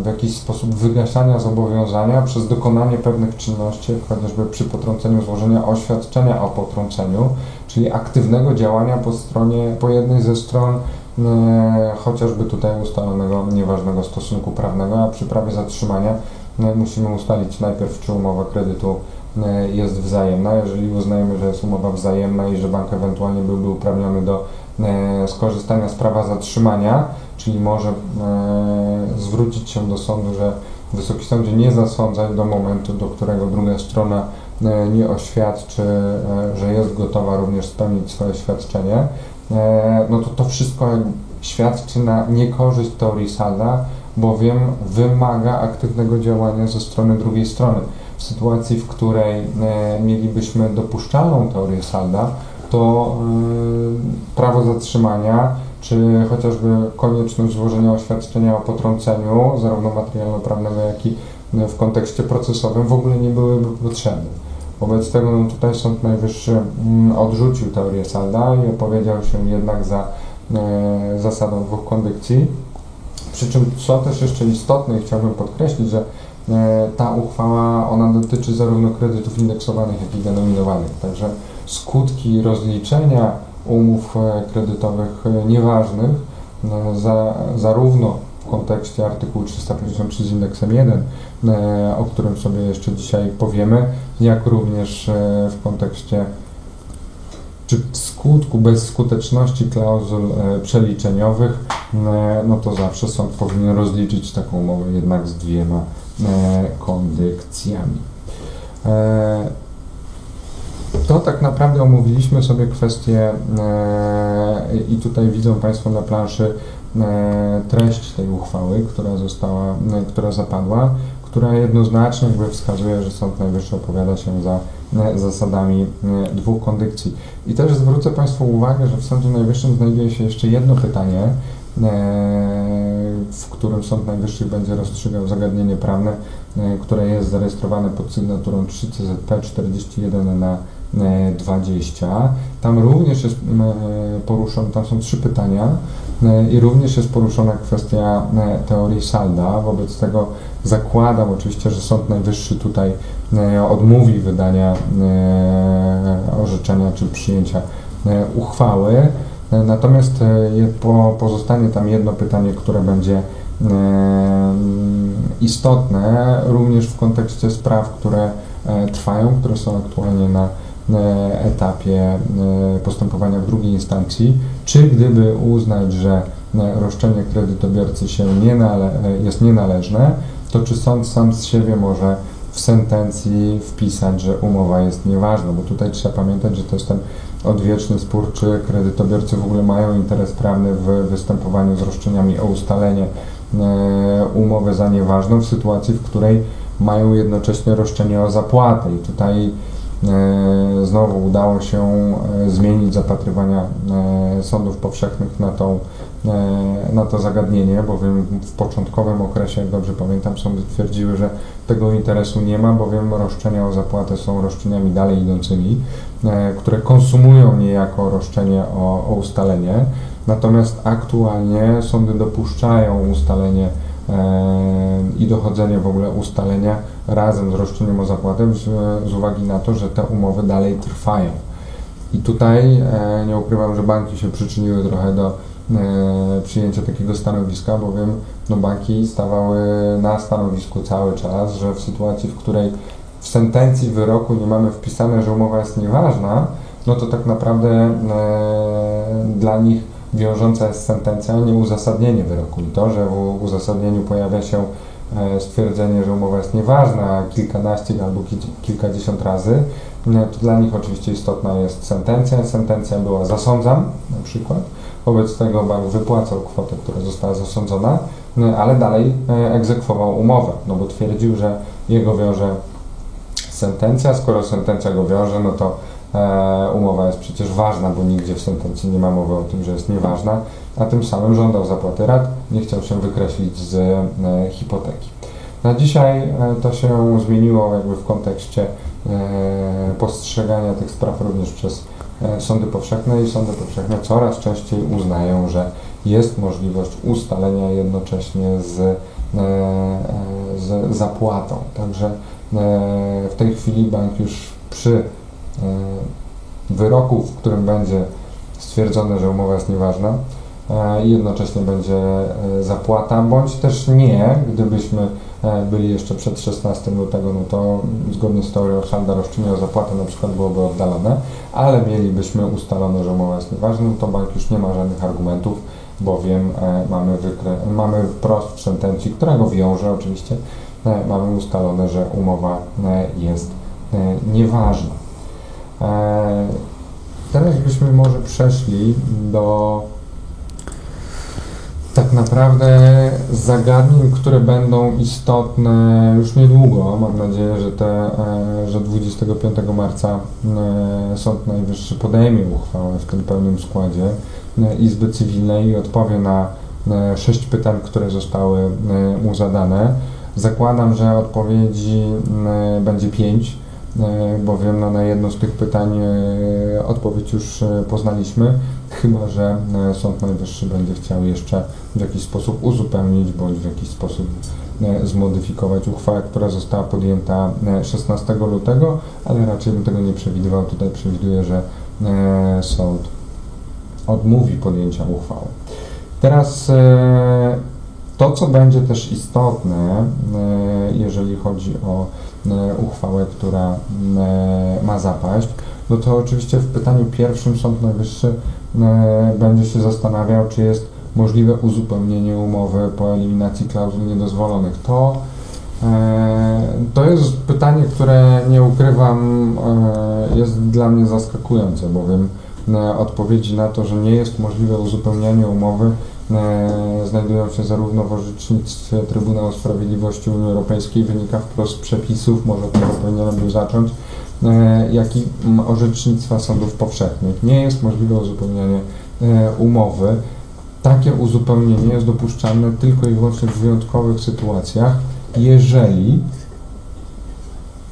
w jakiś sposób wygaszania zobowiązania przez dokonanie pewnych czynności, jak chociażby przy potrąceniu złożenia oświadczenia o potrąceniu, czyli aktywnego działania po stronie, po jednej ze stron E, chociażby tutaj ustalonego nieważnego stosunku prawnego, a przy prawie zatrzymania e, musimy ustalić najpierw, czy umowa kredytu e, jest wzajemna. Jeżeli uznajemy, że jest umowa wzajemna i że bank ewentualnie byłby uprawniony do skorzystania z prawa zatrzymania, czyli może zwrócić się do sądu, że Wysoki Sądzie nie zasądzać do momentu, do którego druga strona nie oświadczy, że jest gotowa również spełnić swoje świadczenie. E, no to to wszystko świadczy na niekorzyść teorii Salda, bowiem wymaga aktywnego działania ze strony drugiej strony. W sytuacji, w której e, mielibyśmy dopuszczalną teorię Salda, to e, prawo zatrzymania, czy chociażby konieczność złożenia oświadczenia o potrąceniu, zarówno materialno-prawnego, jak i w kontekście procesowym, w ogóle nie byłyby potrzebne. Wobec tego no, tutaj Sąd Najwyższy mm, odrzucił teorię Salda i opowiedział się jednak za e, zasadą dwóch kondykcji. Przy czym, co też jeszcze istotne i chciałbym podkreślić, że e, ta uchwała, ona dotyczy zarówno kredytów indeksowanych, jak i denominowanych. Także skutki rozliczenia umów e, kredytowych e, nieważnych e, za, zarówno w kontekście artykułu 353 z indeksem 1, e, o którym sobie jeszcze dzisiaj powiemy, jak również e, w kontekście czy w skutku bezskuteczności klauzul e, przeliczeniowych, no to zawsze sąd powinien rozliczyć taką umowę jednak z dwiema kondykcjami. To tak naprawdę omówiliśmy sobie kwestię i tutaj widzą Państwo na planszy treść tej uchwały, która została, e, która zapadła, która jednoznacznie jakby wskazuje, że Sąd Najwyższy opowiada się za e, zasadami dwóch kondykcji. I też zwrócę Państwu uwagę, że w Sądzie Najwyższym znajduje się jeszcze jedno pytanie, w którym Sąd Najwyższy będzie rozstrzygał zagadnienie prawne, które jest zarejestrowane pod sygnaturą 3 CZP 41 na 20. Tam również jest poruszone, tam są trzy pytania. E, I również jest poruszona kwestia e, teorii Salda. Wobec tego zakładam oczywiście, że Sąd Najwyższy tutaj e, odmówi wydania orzeczenia czy przyjęcia uchwały. Natomiast pozostanie tam jedno pytanie, które będzie istotne również w kontekście spraw, które trwają, które są aktualnie na etapie postępowania w drugiej instancji, czy gdyby uznać, że roszczenie kredytobiorcy się nie nale jest nienależne, to czy sąd sam z siebie może w sentencji wpisać, że umowa jest nieważna, bo tutaj trzeba pamiętać, że to jest ten odwieczny spór, czy kredytobiorcy w ogóle mają interes prawny w występowaniu z roszczeniami o ustalenie e, umowy za nieważną w sytuacji, w której mają jednocześnie roszczenie o zapłatę. I tutaj e, znowu udało się e, zmienić zapatrywania sądów powszechnych na, tą, na to zagadnienie, bowiem w początkowym okresie, jak dobrze pamiętam, sądy twierdziły, że tego interesu nie ma, bowiem roszczenia o zapłatę są roszczeniami dalej idącymi, e, które konsumują niejako roszczenie o, o ustalenie. Natomiast aktualnie sądy dopuszczają ustalenie e, i dochodzenie w ogóle ustalenia razem z roszczeniem o zapłatę z, z uwagi na to, że te umowy dalej trwają. I tutaj e, nie ukrywam, że banki się przyczyniły trochę do E, przyjęcia takiego stanowiska, bowiem no, banki stawały na stanowisku cały czas, że w sytuacji, w której w sentencji wyroku nie mamy wpisane, że umowa jest nieważna, no to tak naprawdę e, dla nich wiążąca jest sentencja, nie uzasadnienie wyroku. I to, że w uzasadnieniu pojawia się stwierdzenie, że umowa jest nieważna kilkanaście albo kilkadziesiąt razy, no, to dla nich oczywiście istotna jest sentencja. Sentencja była zasądzam na przykład, Wobec tego bank wypłacał kwotę, która została zasądzona, no, ale dalej e, egzekwował umowę, no bo twierdził, że jego wiąże sentencja. Skoro sentencja go wiąże, no to e, umowa jest przecież ważna, bo nigdzie w sentencji nie ma mowy o tym, że jest nieważna, a tym samym żądał zapłaty rat, nie chciał się wykreślić z e, hipoteki. Na dzisiaj to się zmieniło jakby w kontekście postrzegania tych spraw również przez E, sądy powszechne i sądy powszechne coraz częściej uznają, że jest możliwość ustalenia jednocześnie z, e, e, z zapłatą. Także w tej chwili bank już przy wyroku, w którym będzie stwierdzone, że umowa jest nieważna, i jednocześnie będzie zapłata, bądź też nie, gdybyśmy E, byli jeszcze przed 16 lutego, no to zgodnie z teorią salda roszczenia o zapłatę na przykład byłoby oddalone, ale mielibyśmy ustalone, że umowa jest nieważna, to bank już nie ma żadnych argumentów, bowiem e, mamy, wykre- mamy wprost w sentencji, która go wiąże oczywiście, e, mamy ustalone, że umowa jest nieważna. Teraz byśmy może przeszli do naprawdę zagadnień, które będą istotne już niedługo. Mam nadzieję, że, te, e, że 25 marca e, Sąd Najwyższy podejmie uchwałę w tym pełnym składzie e, Izby Cywilnej i odpowie na sześć pytań, które zostały mu zadane. Zakładam, że odpowiedzi będzie pięć bowiem no, na jedno z tych pytań e, odpowiedź już e, poznaliśmy, chyba że Sąd Najwyższy będzie chciał jeszcze w jakiś sposób uzupełnić bądź w jakiś sposób zmodyfikować uchwałę, która została podjęta 16 lutego, ale raczej bym tego nie przewidywał. Tutaj przewiduję, że sąd odmówi podjęcia uchwały. Teraz to, co będzie też istotne, jeżeli chodzi o E, uchwałę, która e, ma zapaść, no to oczywiście w pytaniu pierwszym Sąd Najwyższy e, będzie się zastanawiał, czy jest możliwe uzupełnienie umowy po eliminacji klauzul niedozwolonych. To, to jest pytanie, które nie ukrywam, jest dla mnie zaskakujące, bowiem odpowiedzi na to, że nie jest możliwe uzupełnianie umowy, E, znajdują się zarówno w orzecznictwie Trybunału Sprawiedliwości Unii Europejskiej, wynika wprost przepisów, może tego powinienem był zacząć, e, jak i orzecznictwa sądów powszechnych. Nie jest możliwe uzupełnianie e, umowy. Takie uzupełnienie jest dopuszczalne tylko i wyłącznie w wyjątkowych sytuacjach, jeżeli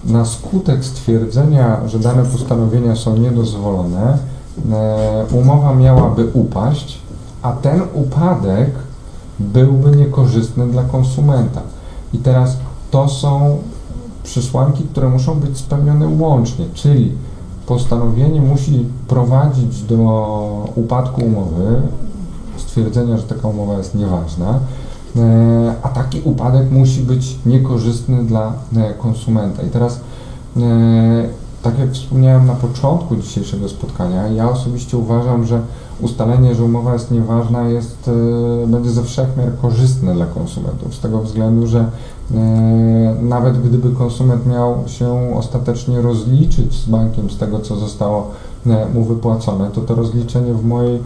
na skutek stwierdzenia, że dane postanowienia są niedozwolone, umowa miałaby upaść, a ten upadek byłby niekorzystny dla konsumenta. I teraz to są przesłanki, które muszą być spełnione łącznie, czyli postanowienie musi prowadzić do upadku umowy, stwierdzenia, że taka umowa jest nieważna, e, a taki upadek musi być niekorzystny dla e, konsumenta. I teraz e, tak jak wspomniałem na początku dzisiejszego spotkania, ja osobiście uważam, że ustalenie, że umowa jest nieważna, jest, e, będzie ze wszech miar korzystne dla konsumentów, z tego względu, że e, nawet gdyby konsument miał się ostatecznie rozliczyć z bankiem z tego, co zostało e, mu wypłacone, to to rozliczenie w mojej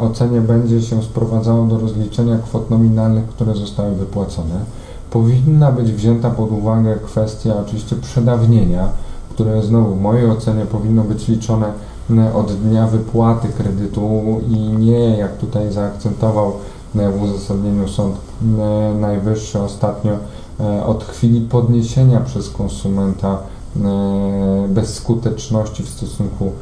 ocenie będzie się sprowadzało do rozliczenia kwot nominalnych, które zostały wypłacone. Powinna być wzięta pod uwagę kwestia oczywiście przedawnienia, które znowu w mojej ocenie powinno być liczone od dnia wypłaty kredytu i nie, jak tutaj zaakcentował w uzasadnieniu Sąd Najwyższy ostatnio, e, od chwili podniesienia przez konsumenta e, bezskuteczności w stosunku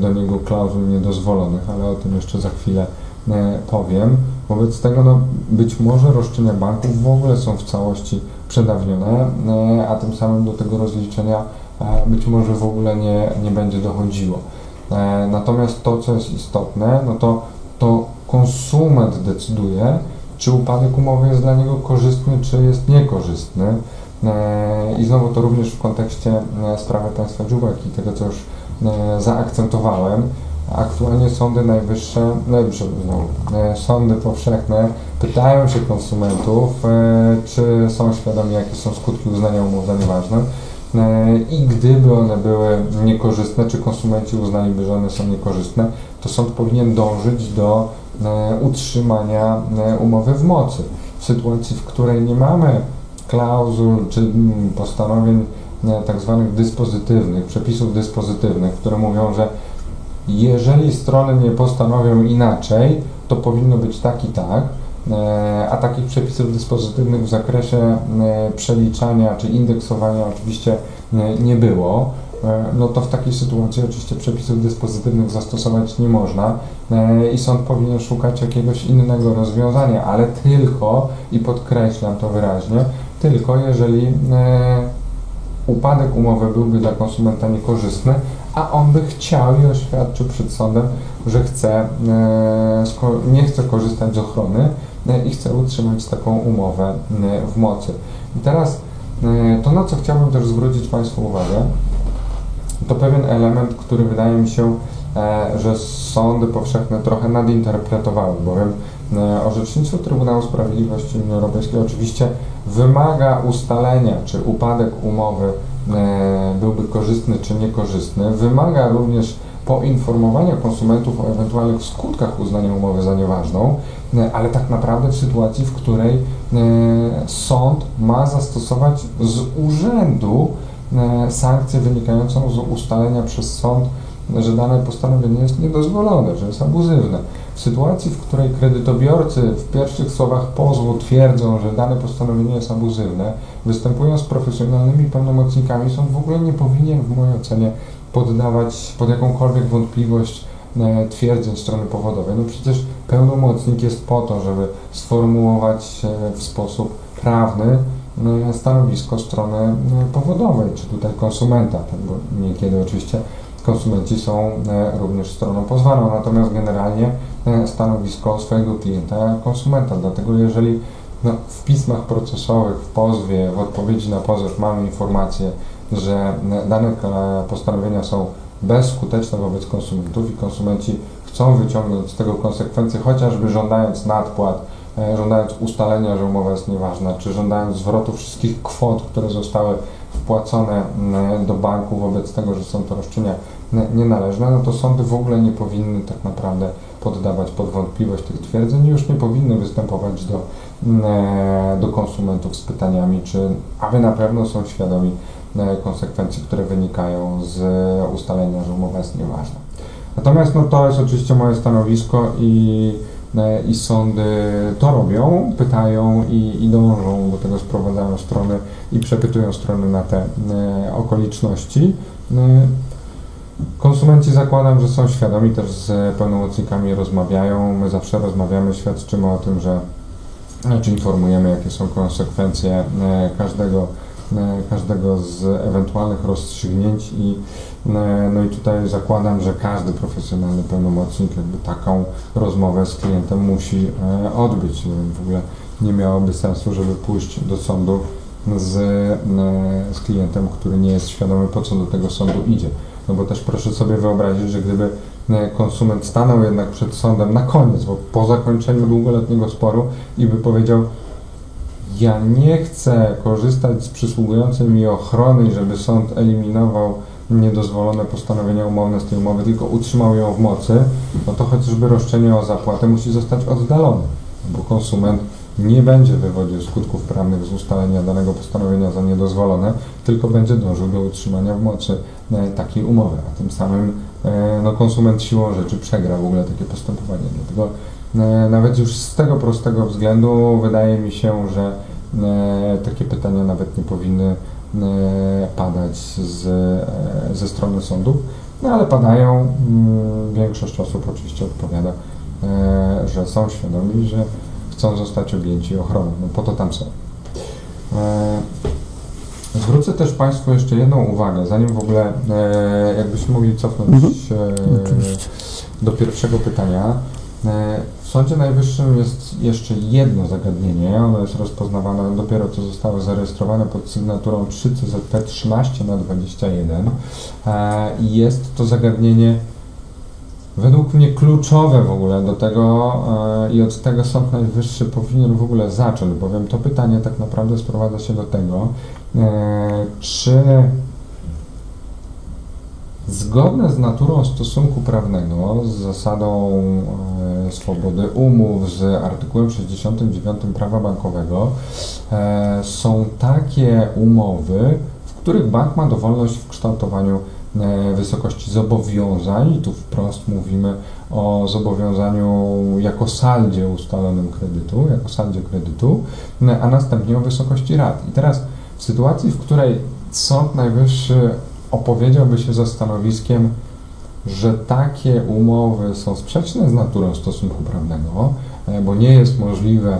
do niego klauzul niedozwolonych, ale o tym jeszcze za chwilę e, powiem. Wobec tego no, być może roszczenia banków w ogóle są w całości przedawnione, a tym samym do tego rozliczenia być może w ogóle nie, nie będzie dochodziło. E, natomiast to, co jest istotne, no to, to konsument decyduje, czy upadek umowy jest dla niego korzystny, czy jest niekorzystny. E, I znowu to również w kontekście e, sprawy państwa Dziubek i tego, co już zaakcentowałem. Aktualnie sądy najwyższe, lepsze znowu, sądy powszechne pytają się konsumentów, czy są świadomi, jakie są skutki uznania umów za nieważne. E, i gdyby one były niekorzystne, czy konsumenci uznaliby, że one są niekorzystne, to sąd powinien dążyć do e, utrzymania e, umowy w mocy. W sytuacji, w której nie mamy klauzul czy postanowień tak zwanych dyspozytywnych, przepisów dyspozytywnych, które mówią, że jeżeli strony nie postanowią inaczej, to powinno być tak i tak, a takich przepisów dyspozytywnych w zakresie e, przeliczania czy indeksowania oczywiście e, nie było, no to w takiej sytuacji oczywiście przepisów dyspozytywnych zastosować nie można i sąd powinien szukać jakiegoś innego rozwiązania, ale tylko, i podkreślam to wyraźnie, tylko jeżeli upadek umowy byłby dla konsumenta niekorzystny, a on by chciał i oświadczył przed sądem, że chce, nie chce korzystać z ochrony, E, i chce utrzymać taką umowę e, w mocy. I teraz e, to, na co chciałbym też zwrócić Państwu uwagę, to pewien element, który wydaje mi się, że sądy powszechne trochę nadinterpretowały, bowiem orzecznictwo Trybunału Sprawiedliwości Unii Europejskiej oczywiście wymaga ustalenia, czy upadek umowy byłby korzystny czy niekorzystny, wymaga również poinformowania konsumentów o ewentualnych skutkach uznania umowy za nieważną, e, ale tak naprawdę w sytuacji, w której e, sąd ma zastosować z urzędu e, sankcję wynikającą z ustalenia przez sąd, że dane postanowienie jest niedozwolone, że jest abuzywne. W sytuacji, w której kredytobiorcy w pierwszych słowach pozwu twierdzą, że dane postanowienie jest abuzywne, występują z profesjonalnymi pełnomocnikami, sąd w ogóle nie powinien w mojej ocenie poddawać pod jakąkolwiek wątpliwość twierdzeń strony powodowej. No przecież pełnomocnik jest po to, żeby sformułować e, w sposób prawny e, stanowisko strony powodowej, czy tutaj konsumenta, tak, bo niekiedy oczywiście konsumenci są również stroną pozwaną, natomiast generalnie stanowisko swojego klienta konsumenta. Dlatego jeżeli no, w pismach procesowych, w pozwie, w odpowiedzi na pozew mamy informację, że dane postanowienia są bezskuteczne wobec konsumentów i konsumenci chcą wyciągnąć z tego konsekwencje, chociażby żądając nadpłat, e, żądając ustalenia, że umowa jest nieważna, czy żądając zwrotu wszystkich kwot, które zostały wpłacone do banku wobec tego, że są to roszczenia nienależne, no to sądy w ogóle nie powinny tak naprawdę poddawać pod wątpliwość tych twierdzeń i już nie powinny występować do, e, do konsumentów z pytaniami, czy aby na pewno są świadomi E, konsekwencji, które wynikają z ustalenia, że umowa jest nieważna. Natomiast no, to jest oczywiście moje stanowisko i, e, i sądy to robią, pytają i, i dążą do tego, sprowadzają strony i przepytują strony na te e, okoliczności. Konsumenci zakładam, że są świadomi, też z pełnomocnikami rozmawiają. My zawsze rozmawiamy, świadczymy o tym, że czy informujemy, jakie są konsekwencje każdego E, każdego z ewentualnych rozstrzygnięć i e, no i tutaj zakładam, że każdy profesjonalny pełnomocnik jakby taką rozmowę z klientem musi e, odbyć. W ogóle nie miałoby sensu, żeby pójść do sądu z, e, z klientem, który nie jest świadomy, po co do tego sądu idzie. No bo też proszę sobie wyobrazić, że gdyby e, konsument stanął jednak przed sądem na koniec, bo po zakończeniu długoletniego sporu i by powiedział, ja nie chcę korzystać z przysługującej mi ochrony, żeby sąd eliminował niedozwolone postanowienia umowne z tej umowy, tylko utrzymał ją w mocy, no to chociażby roszczenie o zapłatę musi zostać oddalone, bo konsument nie będzie wywodził skutków prawnych z ustalenia danego postanowienia za niedozwolone, tylko będzie dążył do utrzymania w mocy e, takiej umowy, a tym samym e, no, konsument siłą rzeczy przegra w ogóle takie postępowanie. Dlatego e, nawet już z tego prostego względu wydaje mi się, że takie pytania nawet nie powinny padać z, ze strony sądów, no ale padają. Mm, większość osób oczywiście odpowiada, że są świadomi, że chcą zostać objęci ochroną. No po to tam są. E, zwrócę też Państwu jeszcze jedną uwagę, zanim w ogóle e, jakbyśmy mogli cofnąć mhm. do pierwszego pytania. E, w Sądzie Najwyższym jest jeszcze jedno zagadnienie, ono jest rozpoznawane dopiero co zostało zarejestrowane pod sygnaturą 3 CZP 13 na 21 i jest to zagadnienie według mnie kluczowe w ogóle do tego e, i od tego Sąd Najwyższy powinien w ogóle zacząć, bowiem to pytanie tak naprawdę sprowadza się do tego, e, czy zgodne z naturą stosunku prawnego, z zasadą e, swobody umów, z artykułem 69 prawa bankowego są takie umowy, w których bank ma dowolność w kształtowaniu E, wysokości zobowiązań, i tu wprost mówimy o zobowiązaniu jako saldzie ustalonym kredytu, jako saldzie kredytu, e, a następnie o wysokości rat. I teraz w sytuacji, w której Sąd Najwyższy opowiedziałby się za stanowiskiem, że takie umowy są sprzeczne z naturą stosunku prawnego, e, bo nie jest możliwe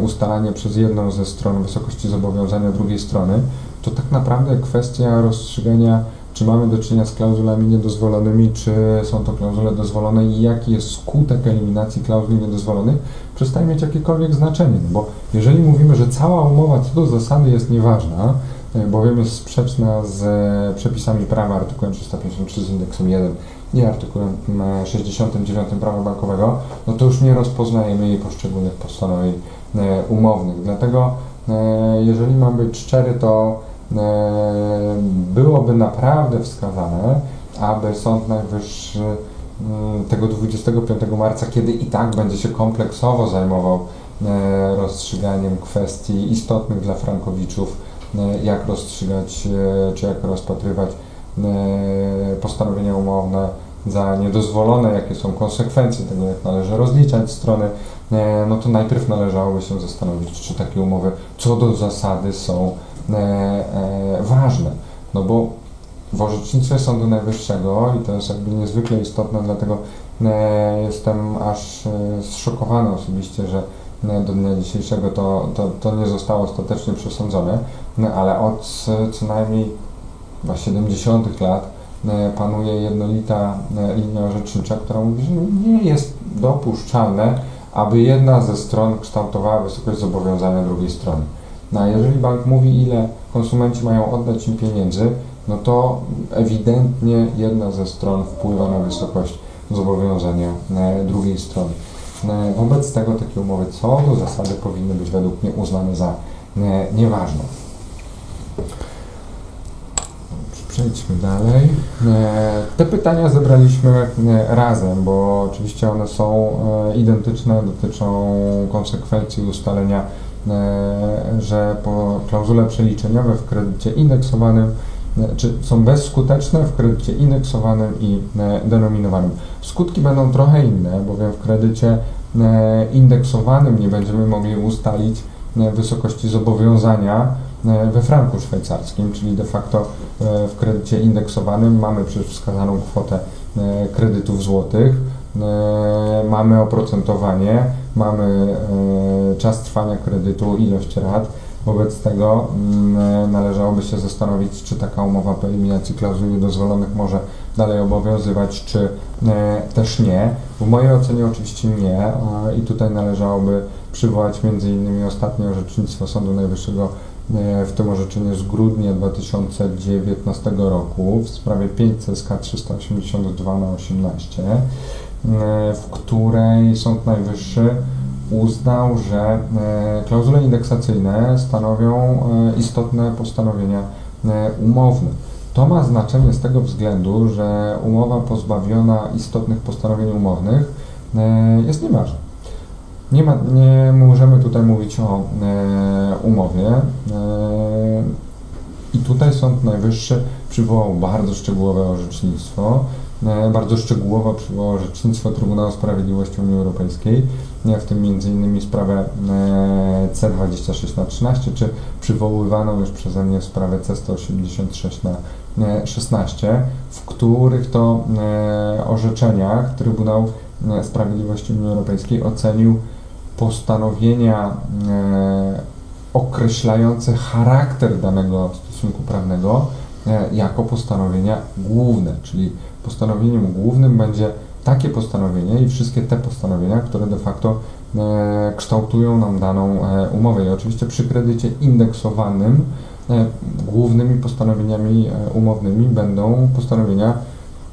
ustalanie przez jedną ze stron wysokości zobowiązania drugiej strony, to tak naprawdę kwestia rozstrzygania czy mamy do czynienia z klauzulami niedozwolonymi, czy są to klauzule dozwolone i jaki jest skutek eliminacji klauzul niedozwolonych, przestaje mieć jakiekolwiek znaczenie. No bo jeżeli mówimy, że cała umowa co do zasady jest nieważna, bowiem jest sprzeczna z e, przepisami prawa artykułem 353 z indeksem 1 i artykułem 69 prawa bankowego, no to już nie rozpoznajemy jej poszczególnych postanowień e, umownych. Dlatego jeżeli mam być szczery, to E, byłoby naprawdę wskazane, aby Sąd Najwyższy mm, tego 25 marca, kiedy i tak będzie się kompleksowo zajmował e, rozstrzyganiem kwestii istotnych dla frankowiczów, e, jak rozstrzygać czy jak rozpatrywać postanowienia umowne za niedozwolone, jakie są konsekwencje tego, jak należy rozliczać strony, no to najpierw należałoby się zastanowić, czy takie umowy co do zasady są E, e, ważne, no bo w orzecznictwie Sądu Najwyższego, i to jest jakby niezwykle istotne, dlatego e, jestem aż zszokowany osobiście, że do dnia dzisiejszego to, to, to nie zostało ostatecznie przesądzone, no, ale od co najmniej 70 lat panuje jednolita linia orzecznicza, która mówi, że nie jest dopuszczalne, aby jedna ze stron kształtowała wysokość zobowiązania drugiej strony. No a jeżeli bank mówi, ile konsumenci mają oddać im pieniędzy, no to ewidentnie jedna ze stron wpływa na wysokość zobowiązania e, drugiej strony. E, wobec tego takie umowy co do zasady powinny być według mnie uznane za e, nieważne. Przejdźmy dalej. Te pytania zebraliśmy razem, bo oczywiście one są identyczne, dotyczą konsekwencji ustalenia E, że po klauzule przeliczeniowe w kredycie indeksowanym e, czy są bezskuteczne w kredycie indeksowanym i e, denominowanym. Skutki będą trochę inne, bowiem w kredycie indeksowanym nie będziemy mogli ustalić wysokości zobowiązania we franku szwajcarskim, czyli de facto w kredycie indeksowanym mamy przecież wskazaną kwotę kredytów złotych, mamy oprocentowanie, mamy e, czas trwania kredytu, ilość rat. Wobec tego mm, należałoby się zastanowić, czy taka umowa po eliminacji klauzuli dozwolonych może dalej obowiązywać, czy e, też nie. W mojej ocenie oczywiście nie i tutaj należałoby przywołać innymi ostatnie orzecznictwo Sądu Najwyższego w tym orzeczeniu z grudnia 2019 roku w sprawie 5 CSK 382 na 18, w której Sąd Najwyższy uznał, że klauzule indeksacyjne stanowią istotne postanowienia umowne. To ma znaczenie z tego względu, że umowa pozbawiona istotnych postanowień umownych jest nieważna. Nie, ma, nie możemy tutaj mówić o e, umowie. E, I tutaj Sąd Najwyższy przywołał bardzo szczegółowe orzecznictwo, e, bardzo szczegółowo przywołał orzecznictwo Trybunału Sprawiedliwości Unii Europejskiej, e, w tym m.in. sprawę e, C26 na 13, czy przywoływaną już przeze mnie sprawę C186 na 16, w których to e, orzeczeniach Trybunał Sprawiedliwości Unii Europejskiej ocenił postanowienia e, określające charakter danego stosunku prawnego e, jako postanowienia główne, czyli postanowieniem głównym będzie takie postanowienie i wszystkie te postanowienia, które de facto e, kształtują nam daną umowę. I oczywiście przy kredycie indeksowanym głównymi postanowieniami umownymi będą postanowienia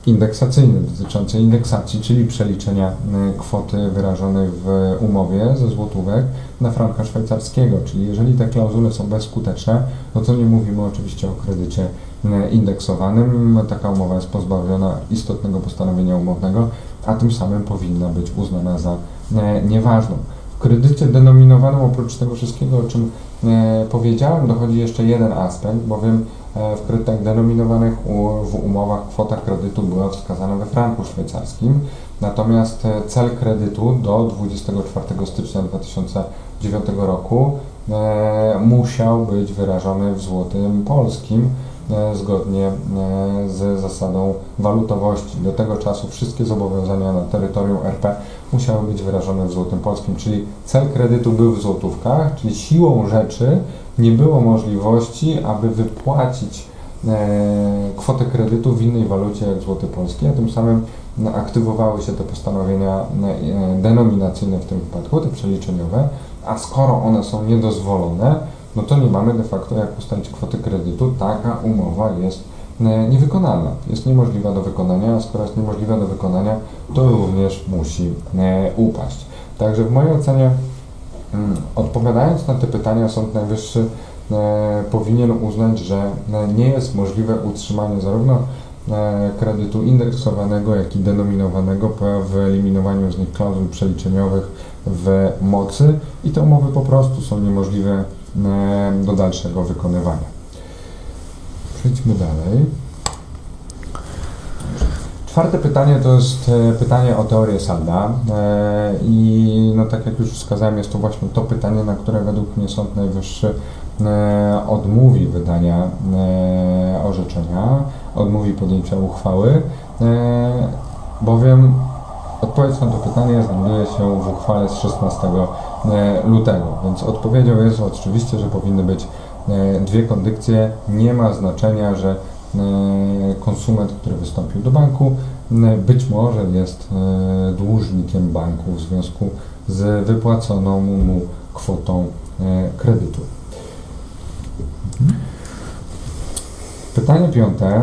indeksacyjny dotyczący indeksacji, czyli przeliczenia e, kwoty wyrażonej w umowie ze złotówek na franka szwajcarskiego. Czyli jeżeli te klauzule są bezskuteczne, no to nie mówimy oczywiście o kredycie e, indeksowanym. Taka umowa jest pozbawiona istotnego postanowienia umownego, a tym samym powinna być uznana za e, nieważną. W kredycie denominowanym oprócz tego wszystkiego, o czym powiedziałem, dochodzi jeszcze jeden aspekt, bowiem w kredytach denominowanych w umowach kwota kredytu była wskazana we franku szwajcarskim, natomiast e, cel kredytu do 24 stycznia 2009 roku e, musiał być wyrażony w złotym polskim zgodnie z zasadą walutowości. Do tego czasu wszystkie zobowiązania na terytorium RP musiały być wyrażone w złotym polskim, czyli cel kredytu był w złotówkach, czyli siłą rzeczy nie było możliwości, aby wypłacić e, kwotę kredytu w innej walucie jak złoty polski, a tym samym no, aktywowały się te postanowienia e, denominacyjne w tym wypadku, te przeliczeniowe, a skoro one są niedozwolone, no to nie mamy de facto jak ustalić kwoty kredytu, taka umowa jest e, niewykonalna, jest niemożliwa do wykonania, a skoro jest niemożliwa do wykonania, to również musi upaść. Także w mojej ocenie odpowiadając na te pytania, Sąd Najwyższy e, powinien uznać, że e, nie jest możliwe utrzymanie zarówno e, kredytu indeksowanego, jak i denominowanego po wyeliminowaniu z nich klauzul przeliczeniowych w mocy i te umowy po prostu są niemożliwe do dalszego wykonywania. Przejdźmy dalej. Czwarte pytanie to jest e, pytanie o teorię Salda e, i no tak jak już wskazałem, jest to właśnie to pytanie, na które według mnie Sąd Najwyższy e, odmówi wydania orzeczenia, odmówi podjęcia uchwały, bowiem odpowiedź na to pytanie znajduje się w uchwale z 16 lutego, więc odpowiedzią jest oczywiście, że powinny być dwie kondykcje. Nie ma znaczenia, że konsument, który wystąpił do banku, e, być może jest e, dłużnikiem banku w związku z wypłaconą mu kwotą kredytu. Pytanie piąte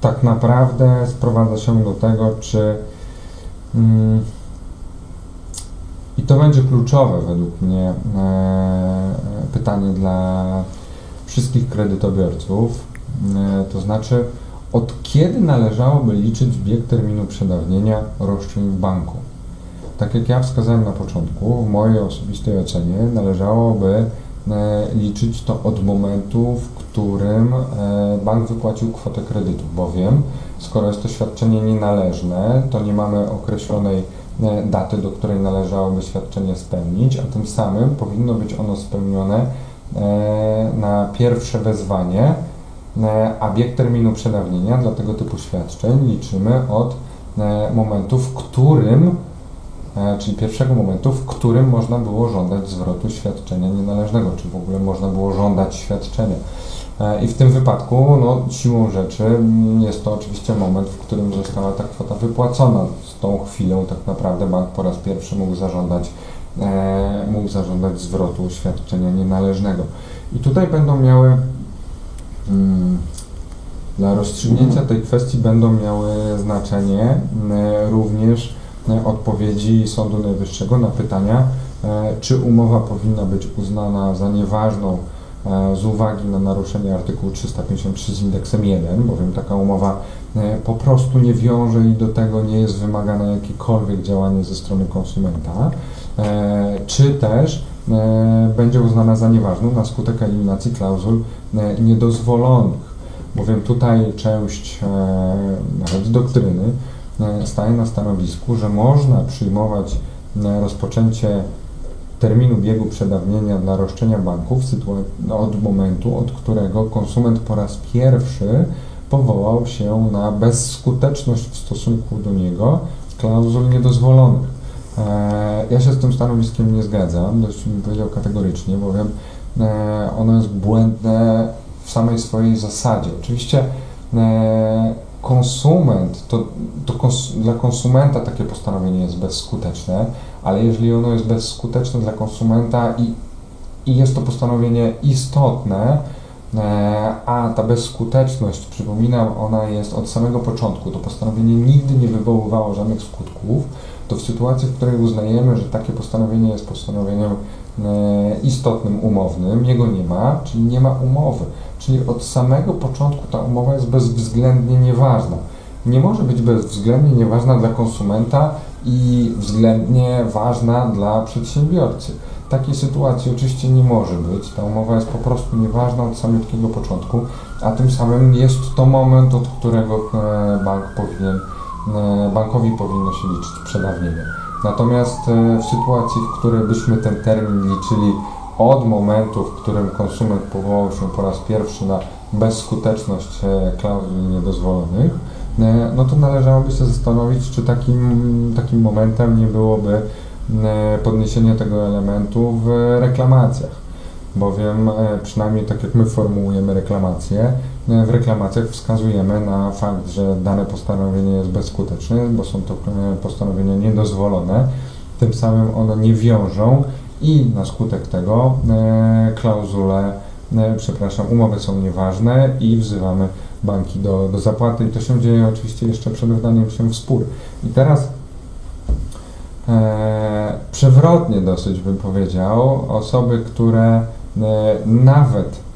tak naprawdę sprowadza się do tego, czy mm, i to będzie kluczowe według mnie pytanie dla wszystkich kredytobiorców, e, to znaczy od kiedy należałoby liczyć bieg terminu przedawnienia roszczeń w banku. Tak jak ja wskazałem na początku, w mojej osobistej ocenie należałoby e, liczyć to od momentu, w którym e, bank wypłacił kwotę kredytu, bowiem skoro jest to świadczenie nienależne, to nie mamy określonej daty, do której należałoby świadczenie spełnić, a tym samym powinno być ono spełnione E, na pierwsze wezwanie, e, a bieg terminu przedawnienia dla tego typu świadczeń liczymy od e, momentu, w którym, czyli pierwszego momentu, w którym można było żądać zwrotu świadczenia nienależnego, czy w ogóle można było żądać świadczenia. I w tym wypadku, no, siłą rzeczy, jest to oczywiście moment, w którym została ta kwota wypłacona. Z tą chwilą tak naprawdę bank po raz pierwszy mógł zażądać e, mógł zażądać zwrotu świadczenia nienależnego. I tutaj będą miały dla rozstrzygnięcia tej kwestii będą miały znaczenie e, również e, odpowiedzi Sądu Najwyższego na pytania, e, czy umowa powinna być uznana za nieważną z uwagi na naruszenie artykułu 353 z indeksem 1, bowiem taka umowa po prostu nie wiąże i do tego nie jest wymagane jakiekolwiek działanie ze strony konsumenta, czy też będzie uznana za nieważną na skutek eliminacji klauzul niedozwolonych bowiem tutaj część e, nawet doktryny e, staje na stanowisku, że można przyjmować e, rozpoczęcie terminu biegu przedawnienia dla roszczenia banków od momentu, od którego konsument po raz pierwszy powołał się na bezskuteczność w stosunku do niego klauzul niedozwolonych. Ja się z tym stanowiskiem nie zgadzam, dość bym powiedział kategorycznie, bowiem ono jest błędne w samej swojej zasadzie. Oczywiście e, konsument, to, to kons dla konsumenta takie postanowienie jest bezskuteczne, ale jeżeli ono jest bezskuteczne dla konsumenta i, i jest to postanowienie istotne, e, a ta bezskuteczność, przypominam, ona jest od samego początku, to postanowienie nigdy nie wywoływało żadnych skutków, to w sytuacji, w której uznajemy, że takie postanowienie jest postanowieniem e, istotnym, umownym, jego nie ma, czyli nie ma umowy. Czyli od samego początku ta umowa jest bezwzględnie nieważna. Nie może być bezwzględnie nieważna dla konsumenta i względnie ważna dla przedsiębiorcy. Takiej sytuacji oczywiście nie może być. Ta umowa jest po prostu nieważna od samego początku, a tym samym jest to moment, od którego e, bank powinien, bankowi powinno się liczyć przedawnienie. Natomiast e, w sytuacji, w której byśmy ten termin liczyli od momentu, w którym konsument powołał się po raz pierwszy na bezskuteczność e, klauzul niedozwolonych, e, no to należałoby się zastanowić, czy takim, takim momentem nie byłoby e, podniesienie tego elementu w reklamacjach. Bowiem, przynajmniej tak jak my formułujemy reklamacje, w reklamacjach wskazujemy na fakt, że dane postanowienie jest bezskuteczne, bo są to postanowienia niedozwolone. Tym samym one nie wiążą i na skutek tego e, klauzule, e, przepraszam, umowy są nieważne i wzywamy banki do, do zapłaty i to się dzieje oczywiście jeszcze przed wdaniem się w spór. I teraz e, przewrotnie dosyć bym powiedział, osoby, które e, nawet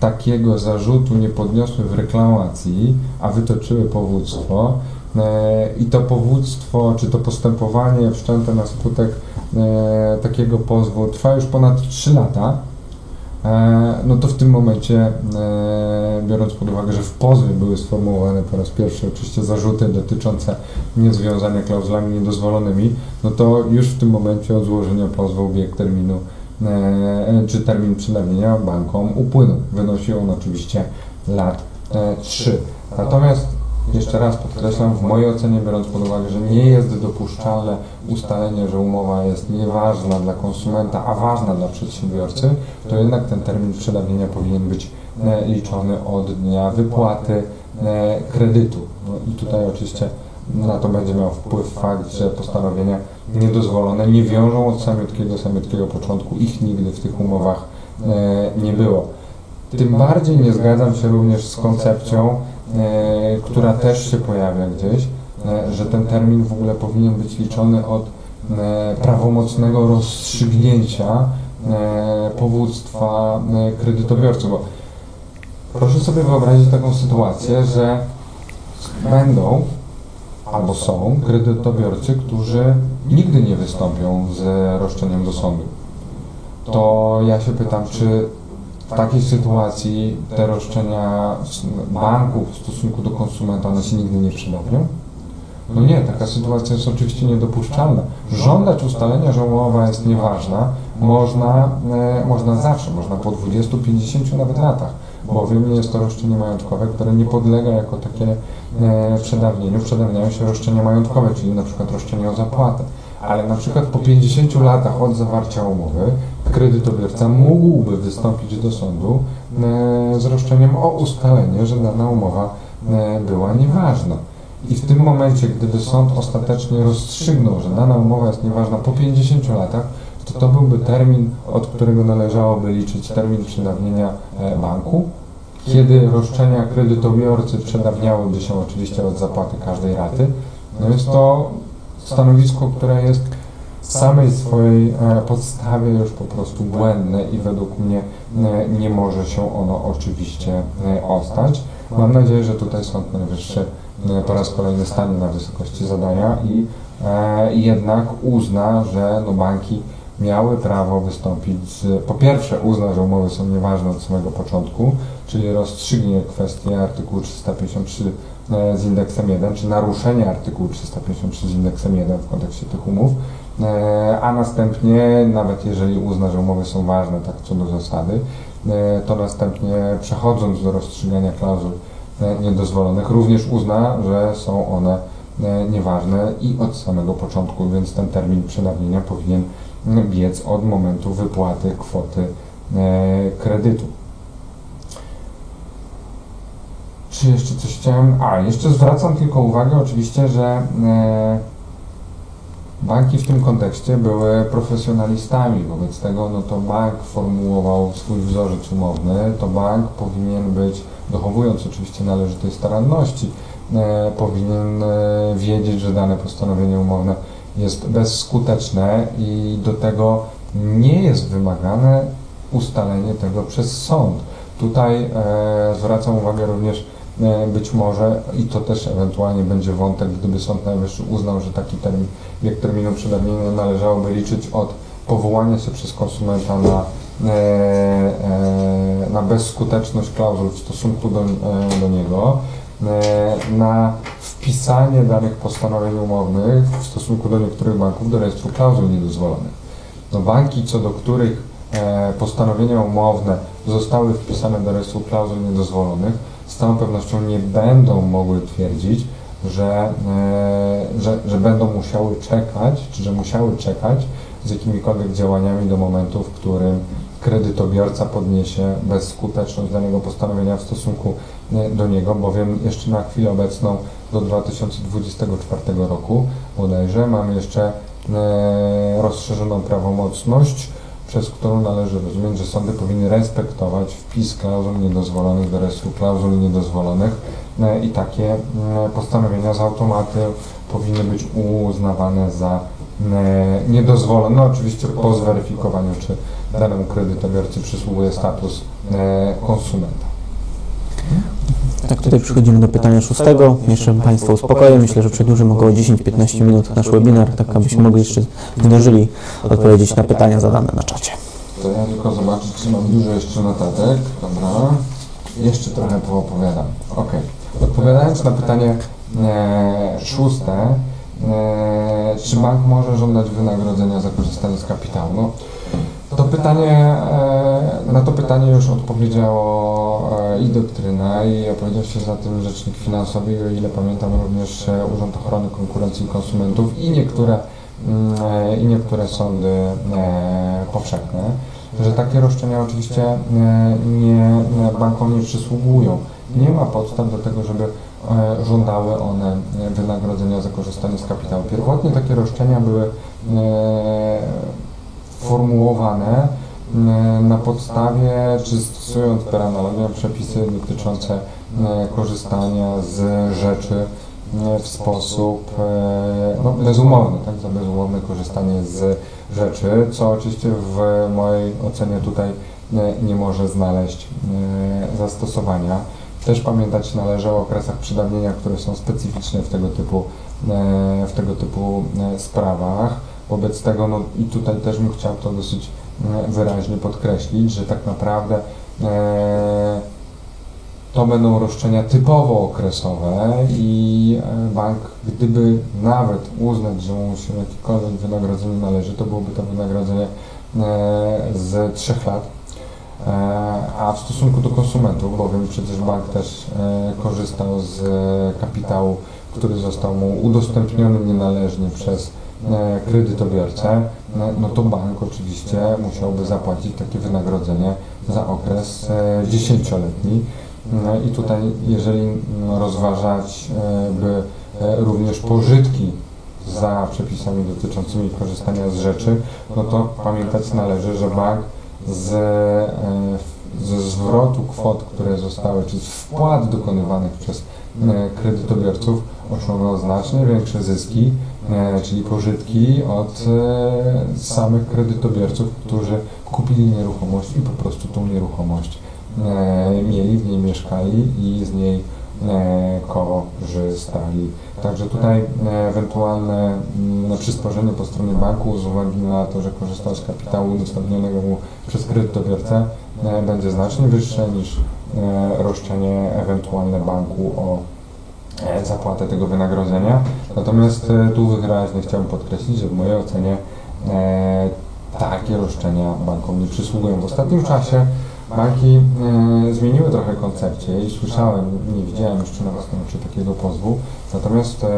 takiego zarzutu nie podniosły w reklamacji, a wytoczyły powództwo, e, i to powództwo, czy to postępowanie wszczęte na skutek e, takiego pozwu trwa już ponad 3 lata, e, no to w tym momencie, e, biorąc pod uwagę, że w pozwie były sformułowane po raz pierwszy oczywiście zarzuty dotyczące niezwiązania klauzulami niedozwolonymi, no to już w tym momencie od złożenia pozwu bieg terminu e, czy termin przedawnienia bankom upłynął. Wynosi on oczywiście lat 3. E, Natomiast jeszcze raz podkreślam, w mojej ocenie, biorąc pod uwagę, że nie jest dopuszczalne ustalenie, że umowa jest nieważna dla konsumenta, a ważna dla przedsiębiorcy, to jednak ten termin przedawnienia powinien być e, liczony od dnia wypłaty e, kredytu. No I tutaj oczywiście na to będzie miał wpływ fakt, że postanowienia niedozwolone nie wiążą od samiutkiego, samiutkiego początku, ich nigdy w tych umowach e, nie było. Tym bardziej nie zgadzam się również z koncepcją, E, która też się pojawia gdzieś, e, że ten termin w ogóle powinien być liczony od prawomocnego rozstrzygnięcia powództwa kredytobiorcy, bo proszę sobie wyobrazić taką sytuację, że będą albo są kredytobiorcy, którzy nigdy nie wystąpią z roszczeniem do sądu. To ja się pytam, czy w takiej sytuacji te roszczenia banków w stosunku do konsumenta one się nigdy nie przydadzą? No nie, taka sytuacja jest oczywiście niedopuszczalna. Żądać ustalenia, że umowa jest nieważna, można, e, można zawsze, można po 20, 50 nawet latach, bowiem jest to roszczenie majątkowe, które nie podlega jako takie e, przedawnieniu. Przedawniają się roszczenia majątkowe, czyli na przykład roszczenie o zapłatę ale na przykład po 50 latach od zawarcia umowy kredytobiorca mógłby wystąpić do sądu e, z roszczeniem o ustalenie, że dana umowa e, była nieważna. I w tym momencie, gdyby sąd ostatecznie rozstrzygnął, że dana umowa jest nieważna po 50 latach, to to byłby termin, od którego należałoby liczyć termin przedawnienia e, banku, kiedy roszczenia kredytobiorcy przedawniałyby się oczywiście od zapłaty każdej raty. No jest to stanowisko, które jest w samej swojej e, podstawie już po prostu błędne i według mnie e, nie może się ono oczywiście e, ostać. Mam nadzieję, że tutaj Sąd Najwyższy po raz kolejny stanie na wysokości zadania i jednak uzna, że no banki miały prawo wystąpić z, po pierwsze uzna, że umowy są nieważne od samego początku, czyli rozstrzygnie kwestię artykułu 353 z indeksem 1, czy naruszenie artykułu 353 z indeksem 1 w kontekście tych umów, E, a następnie, nawet jeżeli uzna, że umowy są ważne, tak co do zasady, e, to następnie przechodząc do rozstrzygania klauzul e, niedozwolonych, również uzna, że są one nieważne i od samego początku, więc ten termin przedawnienia powinien biec od momentu wypłaty kwoty kredytu. Czy jeszcze coś chciałem? A, jeszcze zwracam tylko uwagę oczywiście, że Banki w tym kontekście były profesjonalistami, wobec tego no to bank formułował swój wzorzec umowny, to bank powinien być, dochowując oczywiście należytej staranności, e, powinien e, wiedzieć, że dane postanowienie umowne jest bezskuteczne i do tego nie jest wymagane ustalenie tego przez sąd. Tutaj e, zwracam uwagę również E, być może i to też ewentualnie będzie wątek, gdyby Sąd Najwyższy uznał, że taki termin, bieg terminu przedawnienia należałoby liczyć od powołania się przez konsumenta na, e, e, na bezskuteczność klauzul w stosunku do, do niego, na wpisanie danych postanowień umownych w stosunku do niektórych banków do rejestru klauzul niedozwolonych. No banki, co do których postanowienia umowne zostały wpisane do rejestru klauzul niedozwolonych, z całą pewnością nie będą mogły twierdzić, że, e, że, że będą musiały czekać, czy że musiały czekać z jakimikolwiek działaniami do momentu, w którym kredytobiorca podniesie bezskuteczność danego postanowienia w stosunku e, do niego, bowiem jeszcze na chwilę obecną do 2024 roku bodajże mamy jeszcze e, rozszerzoną prawomocność przez którą należy rozumieć, że sądy powinny respektować wpis klauzul niedozwolonych do rejestru klauzul niedozwolonych e, i takie e, postanowienia z automatu powinny być uznawane za niedozwolone, no, oczywiście po zweryfikowaniu, czy danemu kredytobiorcy przysługuje status konsumenta. Tak, tutaj przechodzimy do pytania szóstego. Jeszcze Państwo uspokoję. Myślę, że przedłużymy około 10-15 minut nasz webinar, tak abyśmy mogli jeszcze zdążyli odpowiedzieć na pytania zadane na czacie. To ja tylko zobaczyć, czy mam dużo jeszcze notatek. Dobra. Jeszcze trochę poopowiadam. Ok. Odpowiadając na pytanie e, szóste, e, czy bank może żądać wynagrodzenia za korzystanie z kapitału? No, to pytanie, e, na to pytanie już odpowiedziało e, i doktryna i opowiedział się za tym rzecznik finansowy o ile pamiętam również e, Urząd Ochrony Konkurencji i Konsumentów i niektóre, mm, i niektóre sądy powszechne, że takie roszczenia oczywiście nie, bankom nie przysługują. Nie ma podstaw do tego, żeby żądały one wynagrodzenia za korzystanie z kapitału. Pierwotnie takie roszczenia były formułowane mm, na podstawie, czy stosując per analogię przepisy dotyczące mm, korzystania z rzeczy mm, w sposób e, no, bezumowny, tak, za bezumowne korzystanie z rzeczy, co oczywiście w mojej ocenie tutaj nie może znaleźć zastosowania. Też pamiętać należy o okresach przedawnienia, które są specyficzne w tego typu, e, w tego typu e, sprawach. Wobec tego, no i tutaj też bym chciał to dosyć e, wyraźnie podkreślić, że tak naprawdę e, to będą roszczenia typowo okresowe i e, bank, gdyby nawet uznać, że mu się jakiekolwiek wynagrodzenie należy, to byłoby to wynagrodzenie e, z trzech lat. A w stosunku do konsumentów, bowiem przecież bank też korzystał z kapitału, który został mu udostępniony nienależnie przez kredytobiorcę, no, no to bank oczywiście musiałby zapłacić takie wynagrodzenie za okres e, dziesięcioletni. No I tutaj, jeżeli rozważać e, by również pożytki za przepisami dotyczącymi korzystania z rzeczy, no to pamiętać należy, że bank e, ze zwrotu kwot, które zostały, czy z wpłat dokonywanych przez e, kredytobiorców osiągnął znacznie większe zyski, e, czyli pożytki od samych kredytobiorców, którzy kupili nieruchomość i po prostu tą nieruchomość mieli, w niej mieszkali i z niej korzystali. Także tutaj ewentualne przysporzenie po stronie banku z uwagi na to, że korzystał z kapitału udostępnionego mu przez kredytobiorcę będzie znacznie wyższe niż roszczenie ewentualne banku o e, zapłatę tego wynagrodzenia. Natomiast e, tu wyraźnie chciałbym podkreślić, że w mojej ocenie e, takie roszczenia bankom nie przysługują. W ostatnim czasie Banki e, zmieniły trochę koncepcję i słyszałem, nie widziałem jeszcze na własne oczy takiego pozwu, natomiast e,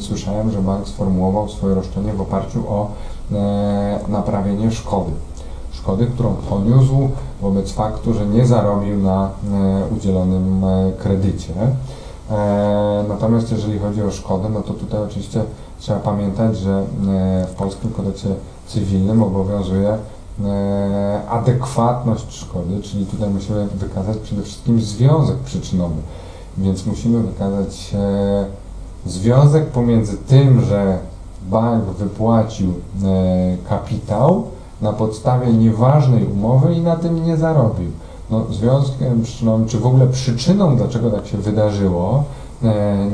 słyszałem, że bank sformułował swoje roszczenie w oparciu o e, naprawienie szkody. Szkody, którą poniósł wobec faktu, że nie zarobił na e, udzielonym e, kredycie. E, natomiast jeżeli chodzi o szkodę, no to tutaj oczywiście trzeba pamiętać, że w polskim kodeksie cywilnym obowiązuje E, adekwatność szkody, czyli tutaj musimy wykazać przede wszystkim związek przyczynowy. Więc musimy wykazać e, związek pomiędzy tym, że bank wypłacił e, kapitał na podstawie nieważnej umowy i na tym nie zarobił. No, związkiem przyczynowym, czy w ogóle przyczyną, dlaczego tak się wydarzyło,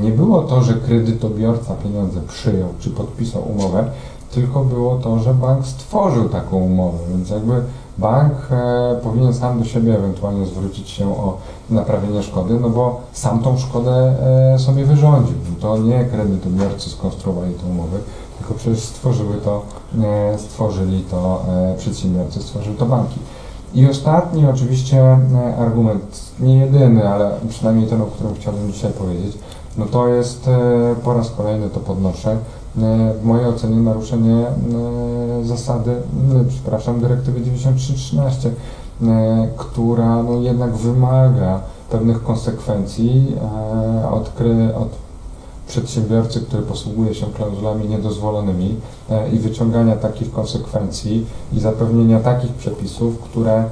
nie było to, że kredytobiorca pieniądze przyjął czy podpisał umowę, tylko było to, że bank stworzył taką umowę, więc jakby bank e, powinien sam do siebie ewentualnie zwrócić się o naprawienie szkody, no bo sam tą szkodę e, sobie wyrządził. To nie kredytobiorcy skonstruowali tę umowę, tylko przecież stworzyły to, e, stworzyli to e, przedsiębiorcy, stworzyły to banki. I ostatni oczywiście e, argument, nie jedyny, ale przynajmniej ten, o którym chciałbym dzisiaj powiedzieć, no to jest e, po raz kolejny to podnoszę, E, w mojej ocenie naruszenie zasady, przepraszam, dyrektywy 9313, która no jednak wymaga pewnych konsekwencji od, od przedsiębiorcy, który posługuje się klauzulami niedozwolonymi i wyciągania takich konsekwencji i zapewnienia takich przepisów, które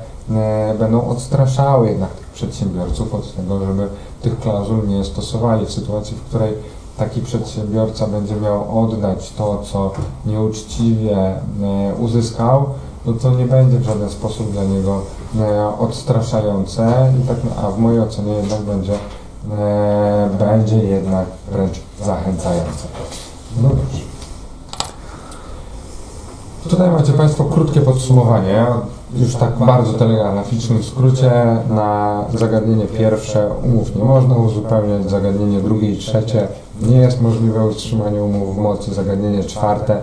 będą odstraszały jednak tych przedsiębiorców od tego, żeby tych klauzul nie stosowali w sytuacji, w której taki przedsiębiorca będzie miał oddać to, co nieuczciwie e, uzyskał, no to nie będzie w żaden sposób dla niego e, odstraszające, tak, a w mojej ocenie jednak będzie, e, będzie jednak wręcz zachęcające. No dobrze. Tutaj macie Państwo krótkie podsumowanie, już tak bardzo telegraficznym skrócie. Na zagadnienie pierwsze umów nie można uzupełniać, zagadnienie drugie i trzecie nie jest możliwe utrzymanie umów w mocy, zagadnienie czwarte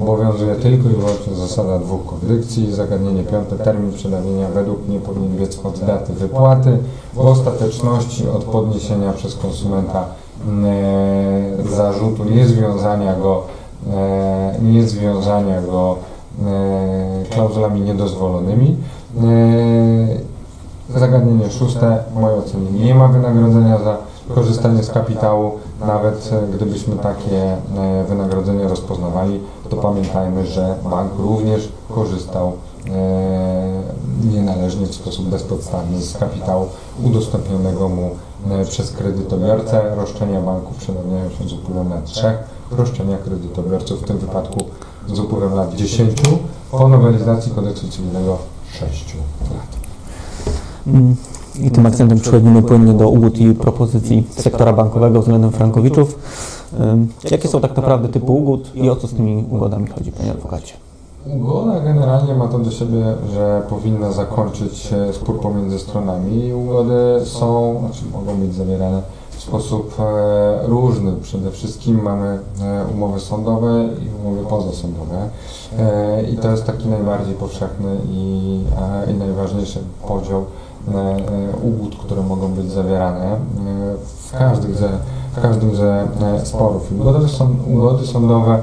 obowiązuje tylko i wyłącznie zasada dwóch kondycji, zagadnienie piąte termin przedawienia według mnie powinien biec od daty wypłaty, w ostateczności od podniesienia przez konsumenta zarzutu niezwiązania go, e, niezwiązania go e, klauzulami niedozwolonymi. E, zagadnienie szóste, w mojej ocenie nie ma wynagrodzenia za korzystanie z kapitału, nawet e, gdybyśmy takie e, wynagrodzenie rozpoznawali, to pamiętajmy, że bank również korzystał e, nienależnie w sposób bezpodstawny z kapitału udostępnionego mu przez kredytobiorcę. Roszczenia banków przedawniają się z upływem lat 3, roszczenia kredytobiorców w tym wypadku z upływem lat 10, po nowelizacji kodeksu cywilnego 6 lat. Mm. I tym akcentem przechodzimy płynnie do ugód i propozycji sektora bankowego względem frankowiczów. Jakie są tak naprawdę typy ugód i o co z tymi ugodami chodzi, panie adwokacie? Ugoda generalnie ma to do siebie, że powinna zakończyć spór pomiędzy stronami. Ugody są, znaczy mogą być zawierane w sposób e, różny. Przede wszystkim mamy e, umowy sądowe i umowy pozasądowe. E, I to jest taki najbardziej powszechny i, i najważniejszy podział ugód, które mogą być zawierane w, każdych ze, w każdym ze sporów. Ugody, ugody sądowe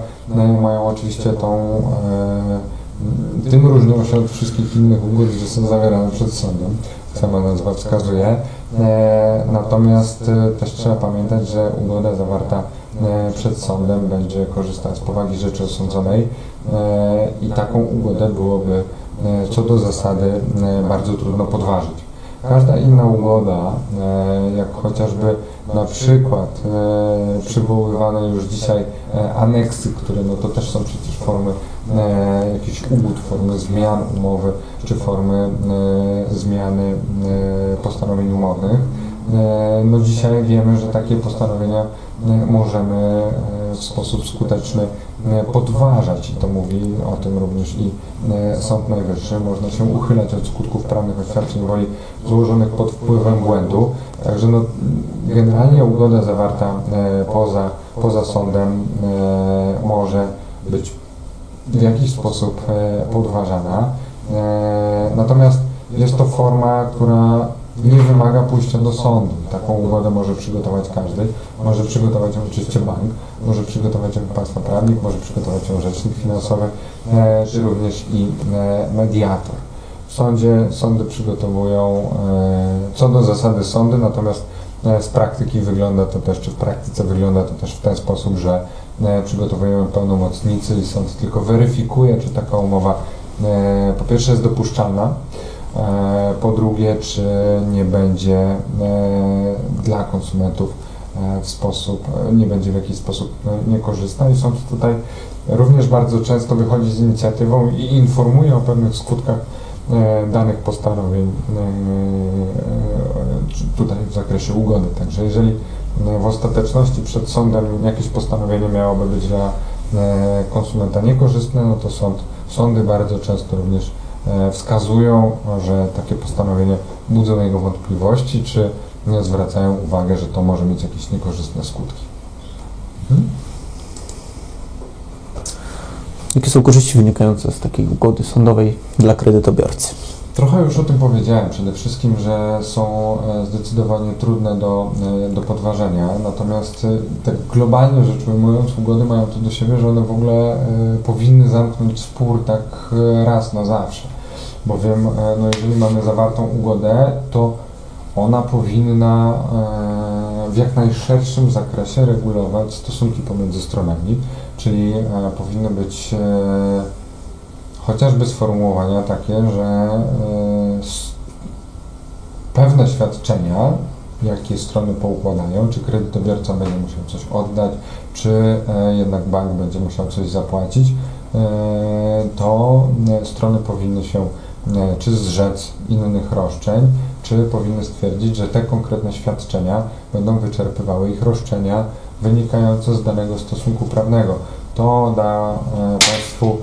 mają oczywiście tą tym różnią się od wszystkich innych ugód, że są zawierane przed sądem, sama nazwa wskazuje. Natomiast też trzeba pamiętać, że ugoda zawarta przed sądem będzie korzystać z powagi rzeczy osądzonej i taką ugodę byłoby co do zasady bardzo trudno podważyć. Każda inna ugoda, jak chociażby na przykład e, przywoływane już dzisiaj e, aneksy, które no to też są przecież formy e, jakichś ugód, formy zmian umowy, czy formy e, zmiany e, postanowień umownych. E, no dzisiaj wiemy, że takie postanowienia e, możemy e, w sposób skuteczny e, podważać i to mówi o tym również i e, Sąd Najwyższy. Można się uchylać od skutków prawnych oświadczeń woli złożonych pod wpływem błędu. Także no, generalnie ugoda zawarta e, poza, poza sądem e, może być w jakiś sposób e, podważana. E, natomiast jest to forma, która nie wymaga pójścia do sądu. Taką ugodę może przygotować każdy. Może przygotować ją oczywiście bank, może przygotować ją państwa prawnik, może przygotować ją rzecznik finansowy, e, czy również i e, mediator. W sądzie sądy przygotowują e, co do zasady sądy, natomiast z praktyki wygląda to też, czy w praktyce wygląda to też w ten sposób, że przygotowują pełnomocnicy i sąd tylko weryfikuje, czy taka umowa po pierwsze jest dopuszczalna, po drugie, czy nie będzie e, dla konsumentów e, w sposób, e, nie będzie w jakiś sposób e, niekorzystna i sąd tutaj również bardzo często wychodzi z inicjatywą i informuje o pewnych skutkach e, danych postanowień e, e, tutaj w zakresie ugody. Także jeżeli e, w ostateczności przed sądem jakieś postanowienie miałoby być dla e, konsumenta niekorzystne, no to sąd, sądy bardzo często również e, wskazują, że takie postanowienie budzą jego wątpliwości, czy nie zwracają uwagę, że to może mieć jakieś niekorzystne skutki. Mhm. Jakie są korzyści wynikające z takiej ugody sądowej dla kredytobiorcy? Trochę już o tym powiedziałem. Przede wszystkim, że są e, zdecydowanie trudne do, e, do podważenia. Natomiast e, tak globalnie rzecz ujmując, ugody mają to do siebie, że one w ogóle powinny zamknąć spór tak raz na zawsze. Bowiem, no jeżeli mamy zawartą ugodę, to ona powinna w jak najszerszym zakresie regulować stosunki pomiędzy stronami, czyli powinny być chociażby sformułowania takie, że e, pewne świadczenia, jakie strony poukładają, czy kredytobiorca będzie musiał coś oddać, czy e, jednak bank będzie musiał coś zapłacić, e, to strony powinny się czy zrzec innych roszczeń, czy powinny stwierdzić, że te konkretne świadczenia będą wyczerpywały ich roszczenia wynikające z danego stosunku prawnego. To da Państwu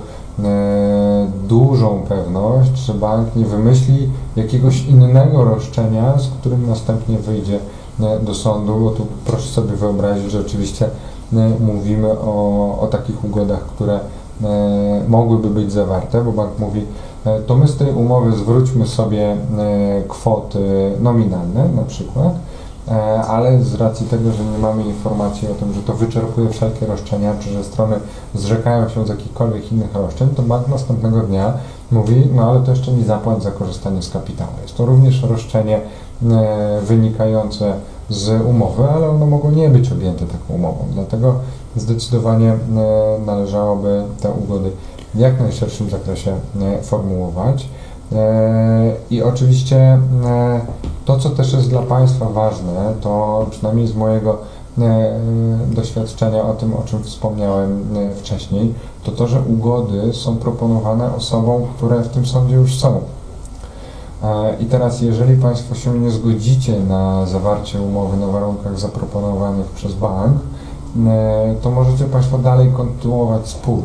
dużą pewność, że bank nie wymyśli jakiegoś innego roszczenia, z którym następnie wyjdzie e, do sądu, bo tu proszę sobie wyobrazić, że oczywiście e, mówimy o, o takich ugodach, które e, mogłyby być zawarte, bo bank mówi, e, to my z tej umowy zwróćmy sobie e, kwoty nominalne na przykład, E, ale z racji tego, że nie mamy informacji o tym, że to wyczerpuje wszelkie roszczenia, czy że strony zrzekają się z jakichkolwiek innych roszczeń, to bank następnego dnia mówi, no ale to jeszcze mi zapłać za korzystanie z kapitału. Jest to również roszczenie e, wynikające z umowy, ale one mogą nie być objęte taką umową. Dlatego zdecydowanie e, należałoby te ugody w jak najszerszym zakresie e, formułować. E, I oczywiście e, to, co też jest dla Państwa ważne, to przynajmniej z mojego e, doświadczenia o tym, o czym wspomniałem e, wcześniej, to to, że ugody są proponowane osobom, które w tym sądzie już są. E, I teraz, jeżeli Państwo się nie zgodzicie na zawarcie umowy na warunkach zaproponowanych przez bank, e, to możecie Państwo dalej kontynuować spór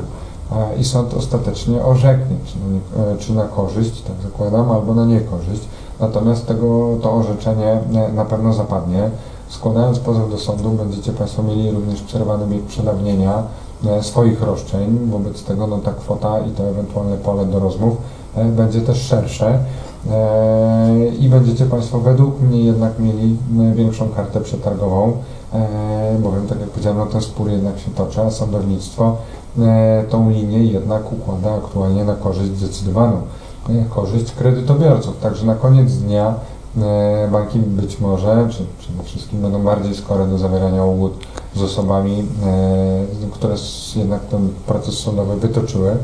e, i sąd ostatecznie orzeknie, czy na, e, czy na korzyść, tak zakładam, albo na niekorzyść. Natomiast tego, to orzeczenie e, na pewno zapadnie. Składając pozew do sądu, będziecie Państwo mieli również przerwany bieg przedawnienia e, swoich roszczeń. Wobec tego no, ta kwota i to ewentualne pole do rozmów e, będzie też szersze. I będziecie Państwo według mnie jednak mieli większą kartę przetargową, bowiem tak jak powiedziałem, no, ten spór jednak się toczy, a sądownictwo tą linię jednak układa aktualnie na korzyść zdecydowaną, korzyść kredytobiorców. Także na koniec dnia e, banki być może, czy przede wszystkim będą bardziej skore do zawierania ugód z osobami, e, które jednak ten proces sądowy wytoczyły,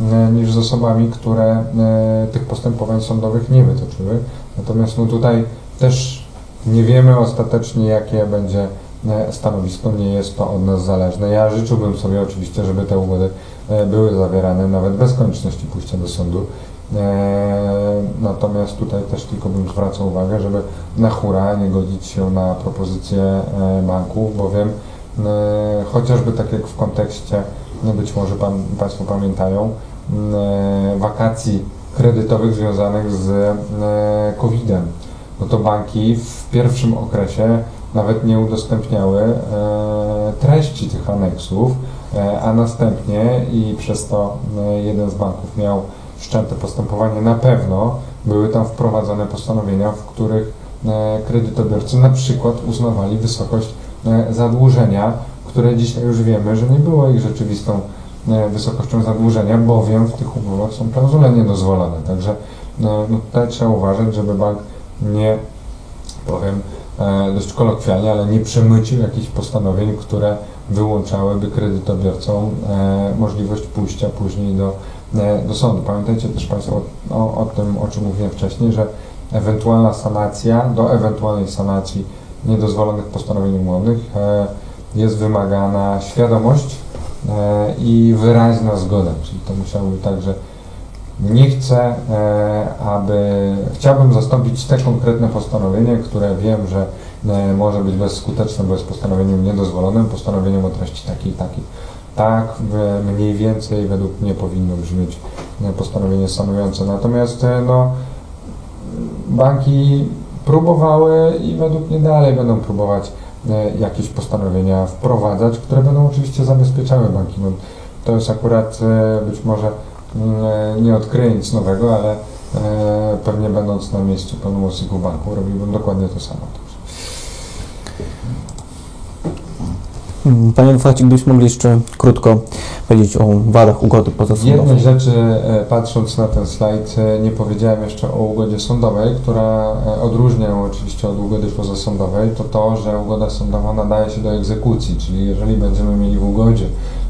e, niż z osobami, które e, tych postępowań sądowych nie wytoczyły. Natomiast no tutaj też nie wiemy ostatecznie, jakie będzie e, stanowisko, nie jest to od nas zależne. Ja życzyłbym sobie oczywiście, żeby te ugody e, były zawierane nawet bez konieczności pójścia do sądu. E, Natomiast tutaj też tylko bym zwracał uwagę, żeby na hura nie godzić się na propozycje banków, bowiem e, chociażby tak jak w kontekście, no być może pan, Państwo pamiętają, e, wakacji kredytowych związanych z COVID-em, no to banki w pierwszym okresie nawet nie udostępniały treści tych aneksów, a następnie i przez to jeden z banków miał wszczęte postępowanie, na pewno były tam wprowadzone postanowienia, w których e, kredytobiorcy na przykład uznawali wysokość e, zadłużenia, które dzisiaj już wiemy, że nie było ich rzeczywistą e, wysokością zadłużenia, bowiem w tych umowach są klauzule niedozwolone. Także no, tutaj trzeba uważać, żeby bank nie, powiem dość kolokwialnie, ale nie przemycił jakichś postanowień, które wyłączałyby kredytobiorcom możliwość pójścia później do, do sądu. Pamiętajcie też Państwo o, o, o tym, o czym mówiłem wcześniej, że ewentualna sanacja, do ewentualnej sanacji niedozwolonych postanowień umownych e, jest wymagana świadomość e, i wyraźna zgoda, czyli to musiało być tak, że nie chcę, e, aby chciałbym zastąpić te konkretne postanowienie, które wiem, że e, może być bezskuteczne, bo jest postanowieniem niedozwolonym, postanowieniem o treści takiej i takiej. Tak mniej więcej według mnie powinno brzmieć e, postanowienie sanujące. Natomiast e, no, banki próbowały i według mnie dalej będą próbować e, jakieś postanowienia wprowadzać, które będą oczywiście zabezpieczały banki. No, to jest akurat być może mm, nie odkryję nic nowego, ale pewnie będąc na miejscu pełnomocników banku robiłbym dokładnie to samo. Mm, Panie adwokacie, gdybyśmy mogli jeszcze krótko powiedzieć o wadach ugody pozasądowej. jednej rzeczy, e, patrząc na ten slajd, e, nie powiedziałem jeszcze o ugodzie sądowej, która e, odróżnia ją oczywiście od ugody pozasądowej, to to, że ugoda sądowa nadaje się do egzekucji, czyli jeżeli będziemy mieli w ugodzie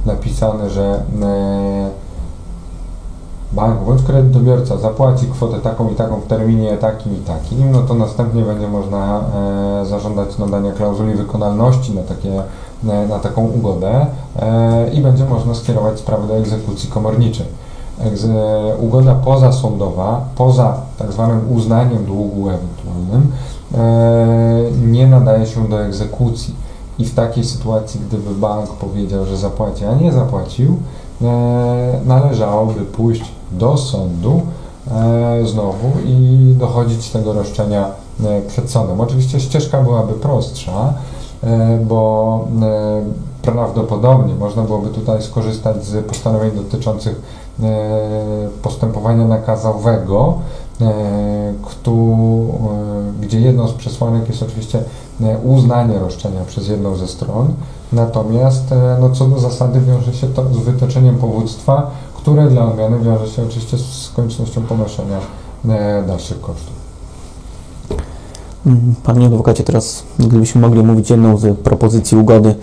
napisane, że bank bądź kredytobiorca zapłaci kwotę taką i taką w terminie takim i takim, no to następnie będzie można zażądać nadania klauzuli wykonalności na, takie, na taką ugodę e, i będzie można skierować sprawę do egzekucji komorniczej. Egze, ugoda pozasądowa, poza tak zwanym uznaniem długu ewentualnym, e, nie nadaje się do egzekucji. I w takiej sytuacji, gdyby bank powiedział, że zapłaci, a nie zapłacił, e, należałoby pójść do sądu e, znowu i dochodzić tego roszczenia e, przed sądem. Oczywiście ścieżka byłaby prostsza, e, bo e, prawdopodobnie można byłoby tutaj skorzystać z postanowień dotyczących e, postępowania nakazowego, e, e, gdzie jedną z przesłanek jest oczywiście e, uznanie roszczenia przez jedną ze stron, natomiast e, no, co do zasady wiąże się to z wytoczeniem powództwa, które dla odmiany wiąże się oczywiście z koniecznością ponoszenia e, dalszych kosztów. Panie adwokacie, teraz gdybyśmy mogli mówić jedną z propozycji ugody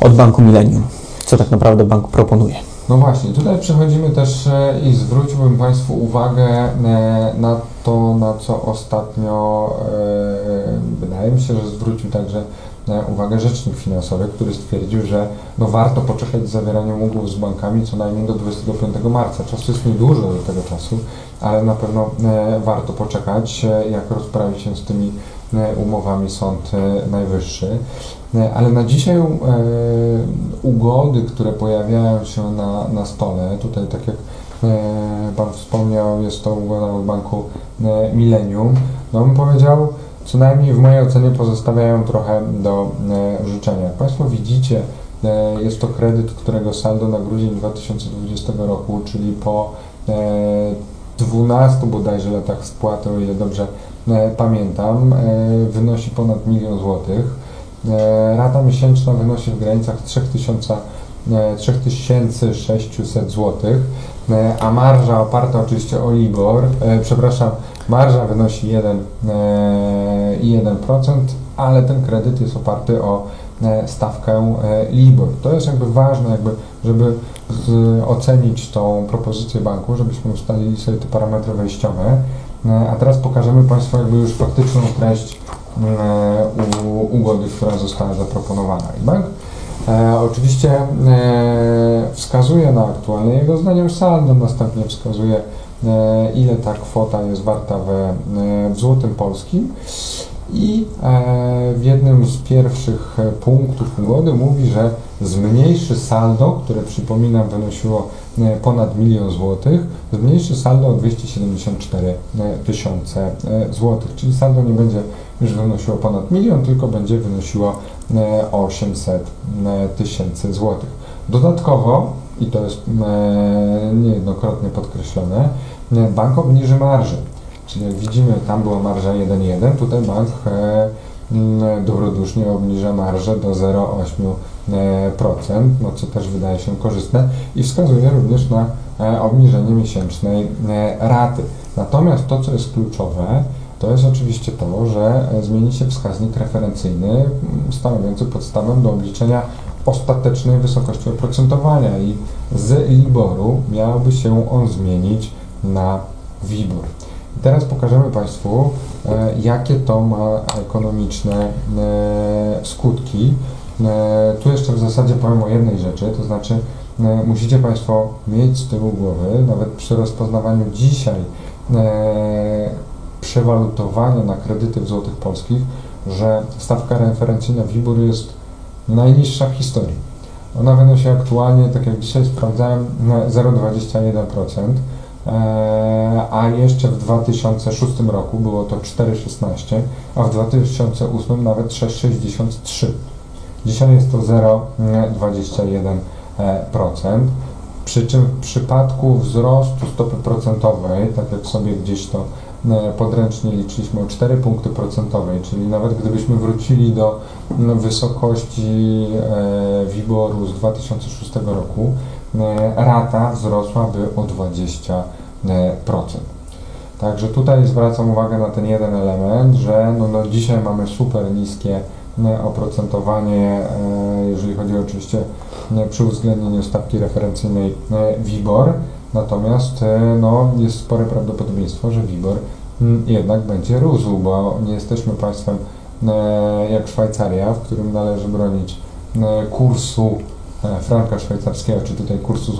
od Banku Millennium. Co tak naprawdę bank proponuje? No właśnie, tutaj przechodzimy też e, i zwróciłbym Państwu uwagę e, na to, na co ostatnio e, wydaje mi się, że zwrócił także uwagę rzecznik finansowy, który stwierdził, że no warto poczekać z zawieraniem umów z bankami co najmniej do 25 marca. Czasu jest niedużo do tego czasu, ale na pewno warto poczekać, jak rozprawi się z tymi umowami Sąd e, Najwyższy. E, Ale na dzisiaj e, ugody, które pojawiają się na, na stole, tutaj tak jak Pan wspomniał, jest to ugoda od banku Millennium, no bym powiedział, co najmniej w mojej ocenie pozostawiają trochę do życzenia. Jak Państwo widzicie, jest to kredyt, którego saldo na grudzień 2020 roku, czyli po e, 12 bodajże latach spłaty, o ile dobrze pamiętam, e, wynosi ponad milion złotych. E, Rata miesięczna wynosi w granicach 3000, e, 3600 zł, e, a marża oparta oczywiście o LIBOR, e, przepraszam, Marża wynosi 1 e, i 1%, ale ten kredyt jest oparty o e, stawkę e, LIBOR. To jest jakby ważne, jakby, żeby ocenić tą propozycję banku, żebyśmy ustalili sobie te parametry wejściowe. E, A teraz pokażemy Państwu jakby już faktyczną treść e, ugody, która została zaproponowana. I bank e, oczywiście wskazuje na aktualne jego zdaniem saldo, następnie wskazuje ile ta kwota jest warta w złotym polskim i e, w jednym z pierwszych e, punktów ugody mówi, że zmniejszy saldo, które przypominam wynosiło e, ponad milion złotych, zmniejszy saldo o 274 e, tysiące złotych, czyli saldo nie będzie już wynosiło ponad milion, tylko będzie wynosiło e, 800 e, tysięcy złotych. Dodatkowo, i to jest niejednokrotnie podkreślone, bank obniży marżę. Czyli jak widzimy, tam była marża 1,1, tutaj bank e, dobrodusznie obniża marżę do 0,8%, no co też wydaje się korzystne i wskazuje również na e, obniżenie miesięcznej e, raty. Natomiast to, co jest kluczowe, to jest oczywiście to, że zmieni się wskaźnik referencyjny stanowiący podstawę do obliczenia ostatecznej wysokości oprocentowania i z LIBOR-u miałby się on zmienić na WIBOR. Teraz pokażemy Państwu, e, jakie to ma ekonomiczne e, skutki. E, Tu jeszcze w zasadzie powiem o jednej rzeczy, to znaczy musicie Państwo mieć z tyłu głowy, nawet przy rozpoznawaniu dzisiaj przewalutowania na kredyty w złotych polskich, że stawka referencyjna WIBOR jest najniższa w historii. Ona wynosi aktualnie, tak jak dzisiaj sprawdzałem, na 0,21%, e, a jeszcze w 2006 roku było to 4,16, a w 2008 nawet 6,63. Dzisiaj jest to 0,21%. Przy czym w przypadku wzrostu stopy procentowej, tak jak sobie gdzieś to e, podręcznie liczyliśmy o 4 punkty procentowej, czyli nawet gdybyśmy wrócili do no, wysokości e, WIBOR-u z 2006 roku, e, rata wzrosłaby o 20%. Także tutaj zwracam uwagę na ten jeden element, że no, no dzisiaj mamy super niskie e, oprocentowanie, e, jeżeli chodzi oczywiście e, przy uwzględnieniu stawki referencyjnej e, WIBOR, natomiast e, no, jest spore prawdopodobieństwo, że WIBOR jednak będzie rósł, bo nie jesteśmy państwem e, jak Szwajcaria, w którym należy bronić e, kursu e, franka szwajcarskiego, czy tutaj kursu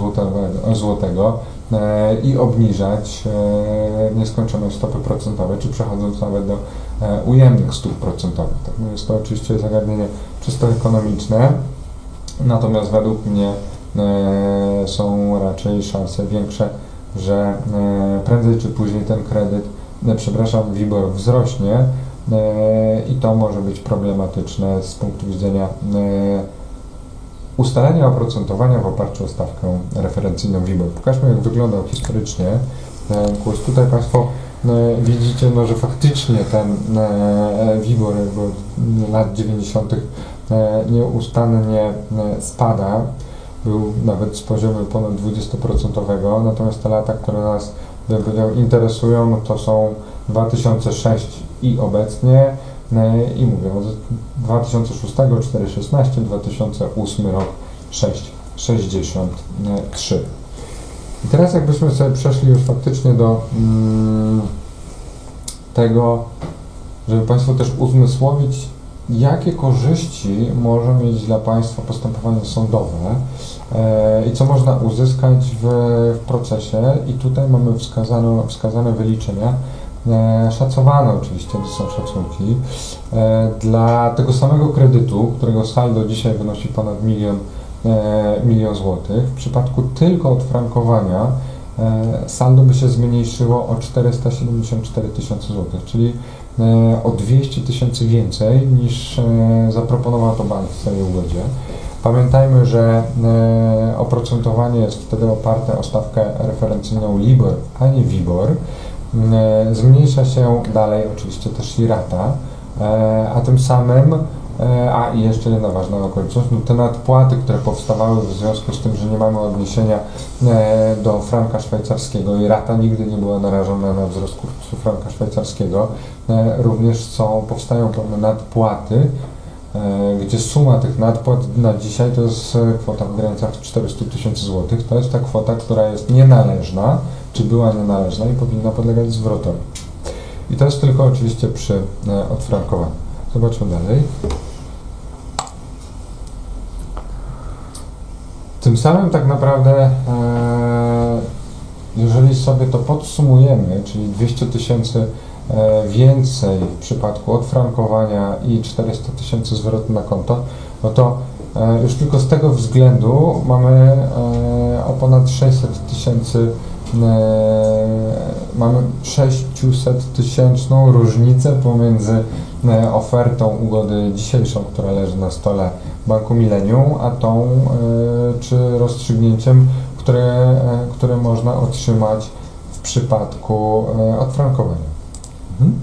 złotego, e, i obniżać e, nieskończone stopy procentowe, czy przechodząc nawet do e, ujemnych stóp procentowych. Tak, no jest to oczywiście zagadnienie czysto ekonomiczne, natomiast według mnie e, są raczej szanse większe, że e, prędzej czy później ten kredyt, e, przepraszam, WIBOR wzrośnie e, i to może być problematyczne z punktu widzenia e, ustalenia oprocentowania w oparciu o stawkę referencyjną WIBOR. Pokażmy, jak wyglądał historycznie ten kurs. Tutaj Państwo e, widzicie, no, że faktycznie ten e, WIBOR lat 90. e, nieustannie spada. Był nawet z poziomu ponad 20%, natomiast te lata, które nas bym interesują, to są 2006 i obecnie i mówię, od 2006, 4,16, 2008 rok 6,63. I teraz jakbyśmy sobie przeszli już faktycznie do mm, tego, żeby Państwu też uzmysłowić, jakie korzyści może mieć dla Państwa postępowanie sądowe e, i co można uzyskać w, w procesie. I tutaj mamy wskazane, wskazane wyliczenia, szacowane oczywiście, to są szacunki, e, dla tego samego kredytu, którego saldo dzisiaj wynosi ponad milion, e, milion złotych. W przypadku tylko odfrankowania e, saldo by się zmniejszyło o 474 tysiące złotych, czyli e, o 200 tysięcy więcej niż e, zaproponował to bank w swojej ugodzie. Pamiętajmy, że e, oprocentowanie jest wtedy oparte o stawkę referencyjną LIBOR, a nie WIBOR. E, Zmniejsza się dalej oczywiście też i rata, e, a tym samym E, A i jeszcze jedna ważna okoliczność, no te nadpłaty, które powstawały w związku z tym, że nie mamy odniesienia do franka szwajcarskiego i rata nigdy nie była narażona na wzrost kursu franka szwajcarskiego, również są, powstają pewne nadpłaty, gdzie suma tych nadpłat na dzisiaj to jest kwota w granicach 400 tysięcy złotych. To jest ta kwota, która jest nienależna, czy była nienależna i powinna podlegać zwrotowi. I to jest tylko oczywiście przy e, odfrankowaniu. Zobaczmy dalej. Tym samym tak naprawdę, e, jeżeli sobie to podsumujemy, czyli 200 tysięcy e, więcej w przypadku odfrankowania i 400 tysięcy zwrotu na konto, no to już tylko z tego względu mamy o ponad 600 tysięcy mamy 600 tysięczną różnicę pomiędzy e, ofertą ugody dzisiejszą, która leży na stole Banku Millennium, a tą e, czy rozstrzygnięciem, które, e, które można otrzymać w przypadku e, odfrankowania. Mhm.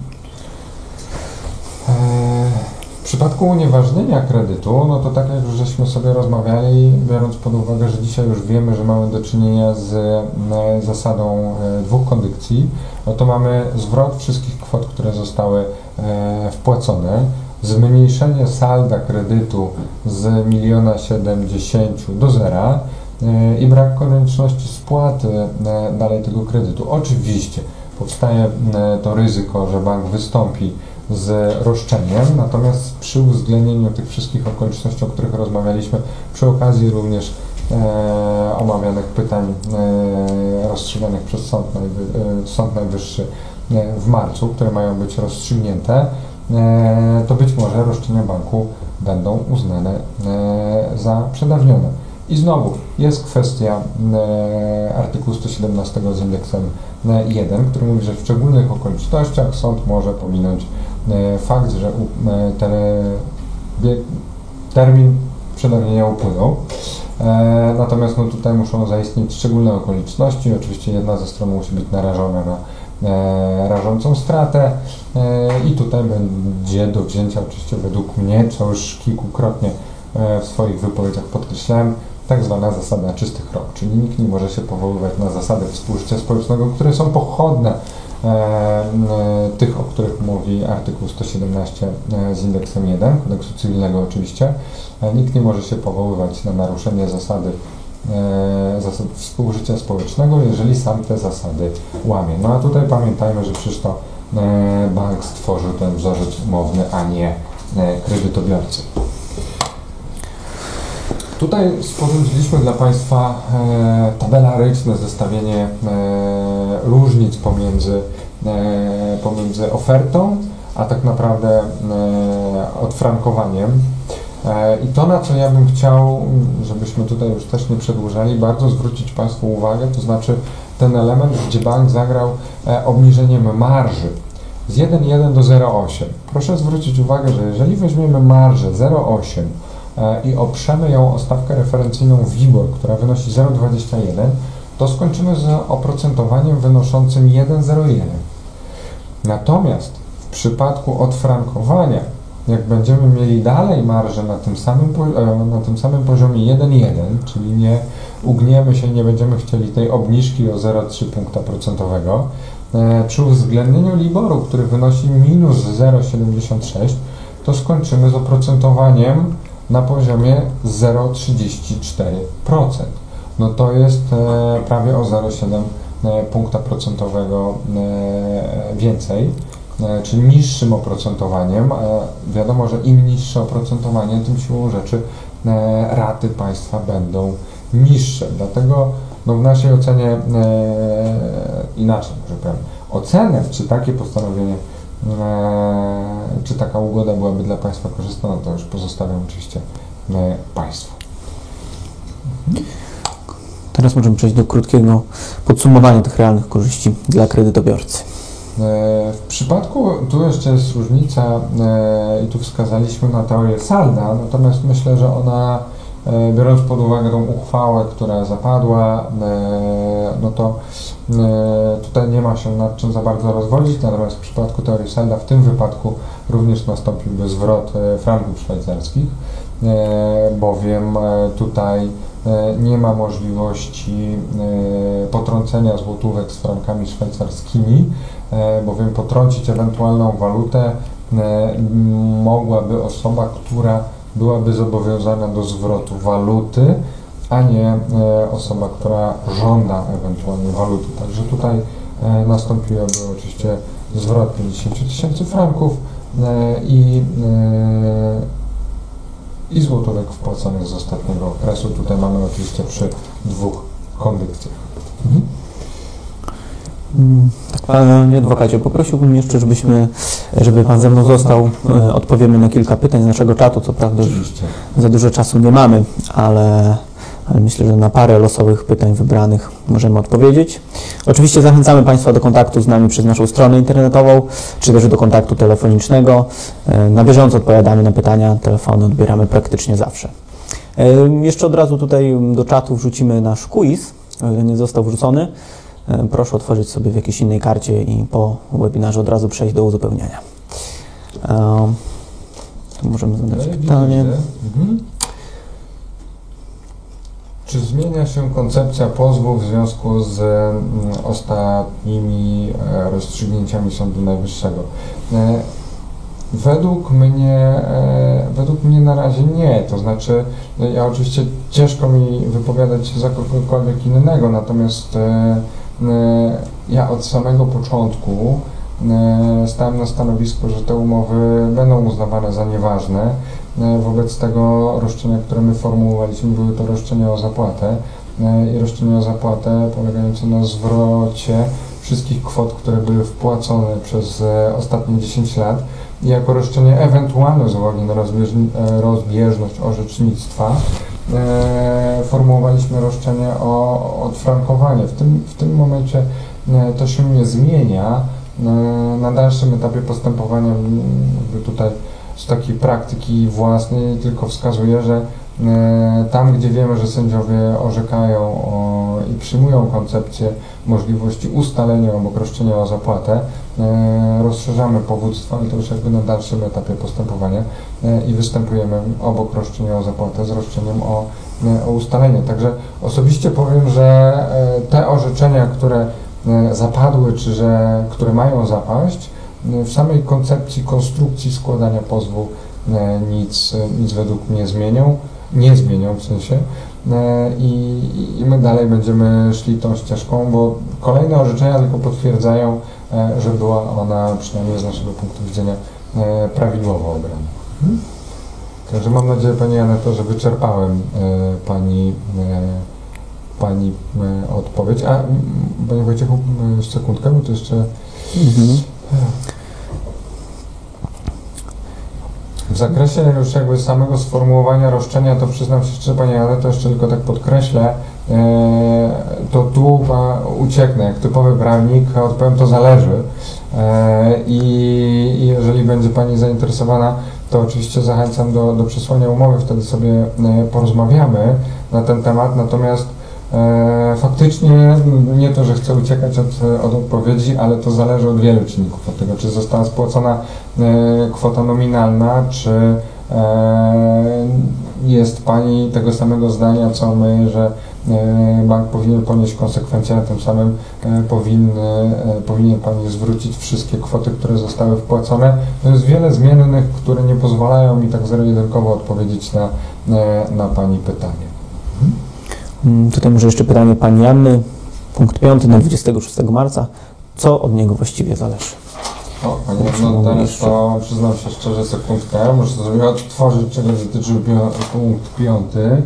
E, W przypadku unieważnienia kredytu, no to tak jak już żeśmy sobie rozmawiali, biorąc pod uwagę, że dzisiaj już wiemy, że mamy do czynienia z e, zasadą e, dwóch kondycji, no to mamy zwrot wszystkich kwot, które zostały e, wpłacone, zmniejszenie salda kredytu z miliona siedemdziesięciu do zera i brak konieczności spłaty dalej tego kredytu. Oczywiście powstaje to ryzyko, że bank wystąpi z roszczeniem, natomiast przy uwzględnieniu tych wszystkich okoliczności, o których rozmawialiśmy, przy okazji również e, omawianych pytań e, rozstrzyganych przez Sąd, Najwy, e, Sąd Najwyższy e, w marcu, które mają być rozstrzygnięte, e, to być może roszczenia banku będą uznane e, za przedawnione. I znowu jest kwestia e, artykułu 117 z indeksem e, 1, który mówi, że w szczególnych okolicznościach sąd może pominąć e, fakt, że e, te, bieg, termin przedawnienia upłynął. E, natomiast no, tutaj muszą zaistnieć szczególne okoliczności. Oczywiście jedna ze stron musi być narażona na e, rażącą stratę e, i tutaj będzie do wzięcia oczywiście według mnie, co już kilkukrotnie e, w swoich wypowiedziach podkreślałem, tak zwana zasada czystych rąk, czyli nikt nie może się powoływać na zasady współżycia społecznego, które są pochodne e, e, tych, o których mówi artykuł 117 e, z indeksem 1, kodeksu cywilnego oczywiście. E, nikt nie może się powoływać na naruszenie zasady e, zasad współżycia społecznego, jeżeli sam te zasady łamie. No a tutaj pamiętajmy, że przecież to e, bank stworzył ten wzorzec umowny, a nie e, kredytobiorcy. Tutaj sporządziliśmy dla Państwa e, tabelaryczne zestawienie e, różnic pomiędzy, e, pomiędzy ofertą, a tak naprawdę e, odfrankowaniem. I to, na co ja bym chciał, żebyśmy tutaj już też nie przedłużali, bardzo zwrócić Państwu uwagę, to znaczy ten element, gdzie bank zagrał obniżeniem marży z 1,1 do 0,8. Proszę zwrócić uwagę, że jeżeli weźmiemy marżę 0,8 e, i oprzemy ją o stawkę referencyjną WIBOR, która wynosi 0,21, to skończymy z oprocentowaniem wynoszącym 1,01. Natomiast w przypadku odfrankowania, jak będziemy mieli dalej marżę na tym samym, e, na tym samym poziomie 1,1, czyli nie ugniemy się, nie będziemy chcieli tej obniżki o 0,3 punkta procentowego, e, przy uwzględnieniu LIBOR-u, który wynosi minus 0,76, to skończymy z oprocentowaniem na poziomie 0,34%. No to jest e, prawie o 0,7 e, punkta procentowego e, więcej, czyli niższym oprocentowaniem. Wiadomo, że im niższe oprocentowanie, tym siłą rzeczy raty państwa będą niższe. Dlatego no, w naszej ocenie inaczej, może powiem, ocenę, czy takie postanowienie, czy taka ugoda byłaby dla Państwa korzystna, no to już pozostawiam oczywiście Państwu. Teraz możemy przejść do krótkiego podsumowania tych realnych korzyści dla kredytobiorcy. E, W przypadku, tu jeszcze jest różnica e, i tu wskazaliśmy na teorię salda, natomiast myślę, że ona biorąc pod uwagę tą uchwałę, która zapadła, e, no to e, tutaj nie ma się nad czym za bardzo rozwodzić, natomiast w przypadku teorii Selda w tym wypadku również nastąpiłby zwrot e, franków szwajcarskich, e, bowiem e, tutaj e, nie ma możliwości e, potrącenia złotówek z frankami szwajcarskimi, e, bowiem potrącić ewentualną walutę e, mogłaby osoba, która byłaby zobowiązana do zwrotu waluty, a nie e, osoba, która żąda ewentualnie waluty. Także tutaj e, nastąpiłoby oczywiście zwrot 50 tysięcy franków e, i, i złotówek wpłaconych z ostatniego okresu. Tutaj mamy oczywiście przy dwóch kondycjach. Tak, panie adwokacie, poprosiłbym jeszcze, żebyśmy, żeby pan ze mną został. E, Odpowiemy na kilka pytań z naszego czatu. Co prawda Oczywiście. za dużo czasu nie mamy, ale, ale myślę, że na parę losowych pytań wybranych możemy odpowiedzieć. Oczywiście zachęcamy Państwa do kontaktu z nami przez naszą stronę internetową, czy też do kontaktu telefonicznego. E, Na bieżąco odpowiadamy na pytania, telefony odbieramy praktycznie zawsze. E, Jeszcze od razu tutaj do czatu wrzucimy nasz quiz, o ile nie został wrzucony. E, Proszę otworzyć sobie w jakiejś innej karcie i po webinarze od razu przejść do uzupełniania. E, możemy zadać pytanie. Mhm. Czy zmienia się koncepcja pozwu w związku z mm, ostatnimi e, rozstrzygnięciami Sądu Najwyższego? Według mnie, według mnie na razie nie. To znaczy, no ja oczywiście ciężko mi wypowiadać się za kogokolwiek innego, natomiast ja od samego początku e, stałem na stanowisku, że te umowy będą uznawane za nieważne. E, Wobec tego roszczenia, które my formułowaliśmy, były to roszczenia o zapłatę e, i roszczenia o zapłatę polegające na zwrocie wszystkich kwot, które były wpłacone przez e, ostatnie 10 lat i jako roszczenie ewentualne z uwagi na e, rozbieżność orzecznictwa e, formułowaliśmy roszczenie o odfrankowanie. W tym, w tym momencie e, to się nie zmienia. E, Na dalszym etapie postępowania tutaj z takiej praktyki własnej tylko wskazuje, że e, tam, gdzie wiemy, że sędziowie orzekają o, i przyjmują koncepcję możliwości ustalenia obok roszczenia o zapłatę, e, rozszerzamy powództwo, ale to już jakby na dalszym etapie postępowania e, i występujemy obok roszczenia o zapłatę z roszczeniem o, e, o ustalenie. Także osobiście powiem, że e, te orzeczenia, które e, zapadły, czy że, które mają zapaść, e, w samej koncepcji konstrukcji składania pozwu e, nic, e, nic według mnie zmienią, nie zmienią w sensie e, i, i my dalej będziemy szli tą ścieżką, bo kolejne orzeczenia tylko potwierdzają, e, że była ona przynajmniej z naszego punktu widzenia e, prawidłowo obrana. Mhm. Także mam nadzieję Pani Aneto, że wyczerpałem e, Pani, e, pani e, odpowiedź. A Panie Wojciechu, sekundkę, bo to jeszcze Mhm. W zakresie już jakby samego sformułowania roszczenia, to przyznam się szczerze, Panie ale to jeszcze tylko tak podkreślę, e, to tu ucieknę, jak typowy prawnik, odpowiem, to zależy. E, I jeżeli będzie Pani zainteresowana, to oczywiście zachęcam do, do przesłania umowy, wtedy sobie e, porozmawiamy na ten temat, natomiast E, faktycznie nie to, że chcę uciekać od, od odpowiedzi, ale to zależy od wielu czynników. Od tego, czy została spłacona e, kwota nominalna, czy e, jest Pani tego samego zdania, co my, że e, E, bank powinien ponieść konsekwencje, a tym samym e, powinny, e, powinien Pan zwrócić wszystkie kwoty, które zostały wpłacone. To jest wiele zmiennych, które nie pozwalają mi tak zero-jedynkowo odpowiedzieć na, na Pani pytanie. Mhm. Mm, Tutaj może jeszcze pytanie Pani Janny, punkt 5 na 26 marca. Co od niego właściwie zależy? O, Pani teraz to przyznam się szczerze sekundkę, muszę sobie odtworzyć, czego dotyczył punkt piąty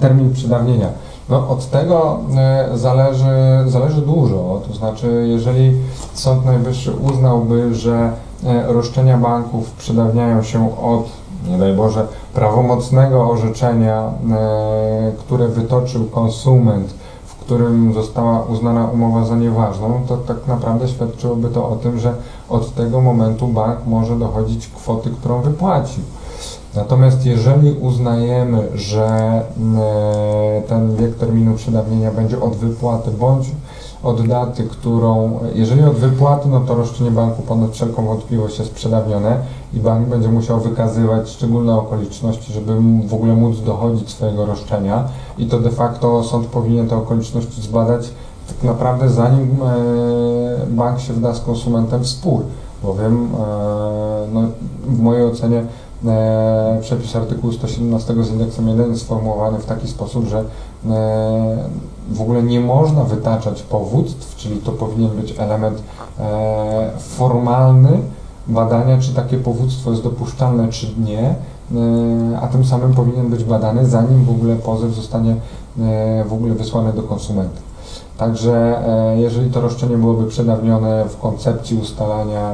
termin przedawnienia. No od tego e, zależy, zależy dużo, to znaczy jeżeli Sąd Najwyższy uznałby, że e, roszczenia banków przedawniają się od, nie daj Boże, prawomocnego orzeczenia, e, które wytoczył konsument, w którym została uznana umowa za nieważną, to tak naprawdę świadczyłoby to o tym, że od tego momentu bank może dochodzić kwoty, którą wypłacił. Natomiast jeżeli uznajemy, że e, ten wiek terminu przedawnienia będzie od wypłaty bądź od daty, którą, jeżeli od wypłaty, no to roszczenie banku ponad wszelką wątpliwość jest przedawnione i bank będzie musiał wykazywać szczególne okoliczności, żeby w ogóle móc dochodzić swojego roszczenia i to de facto sąd powinien te okoliczności zbadać tak naprawdę zanim e, bank się wda z konsumentem w spór, bowiem e, no, w mojej ocenie e, przepis artykułu 117 z indeksem 1 jest sformułowany w taki sposób, że e, w ogóle nie można wytaczać powództw, czyli to powinien być element e, formalny badania, czy takie powództwo jest dopuszczalne, czy nie, a tym samym powinien być badany, zanim w ogóle pozew zostanie w ogóle wysłany do konsumenta. Także jeżeli to roszczenie byłoby przedawnione w koncepcji ustalania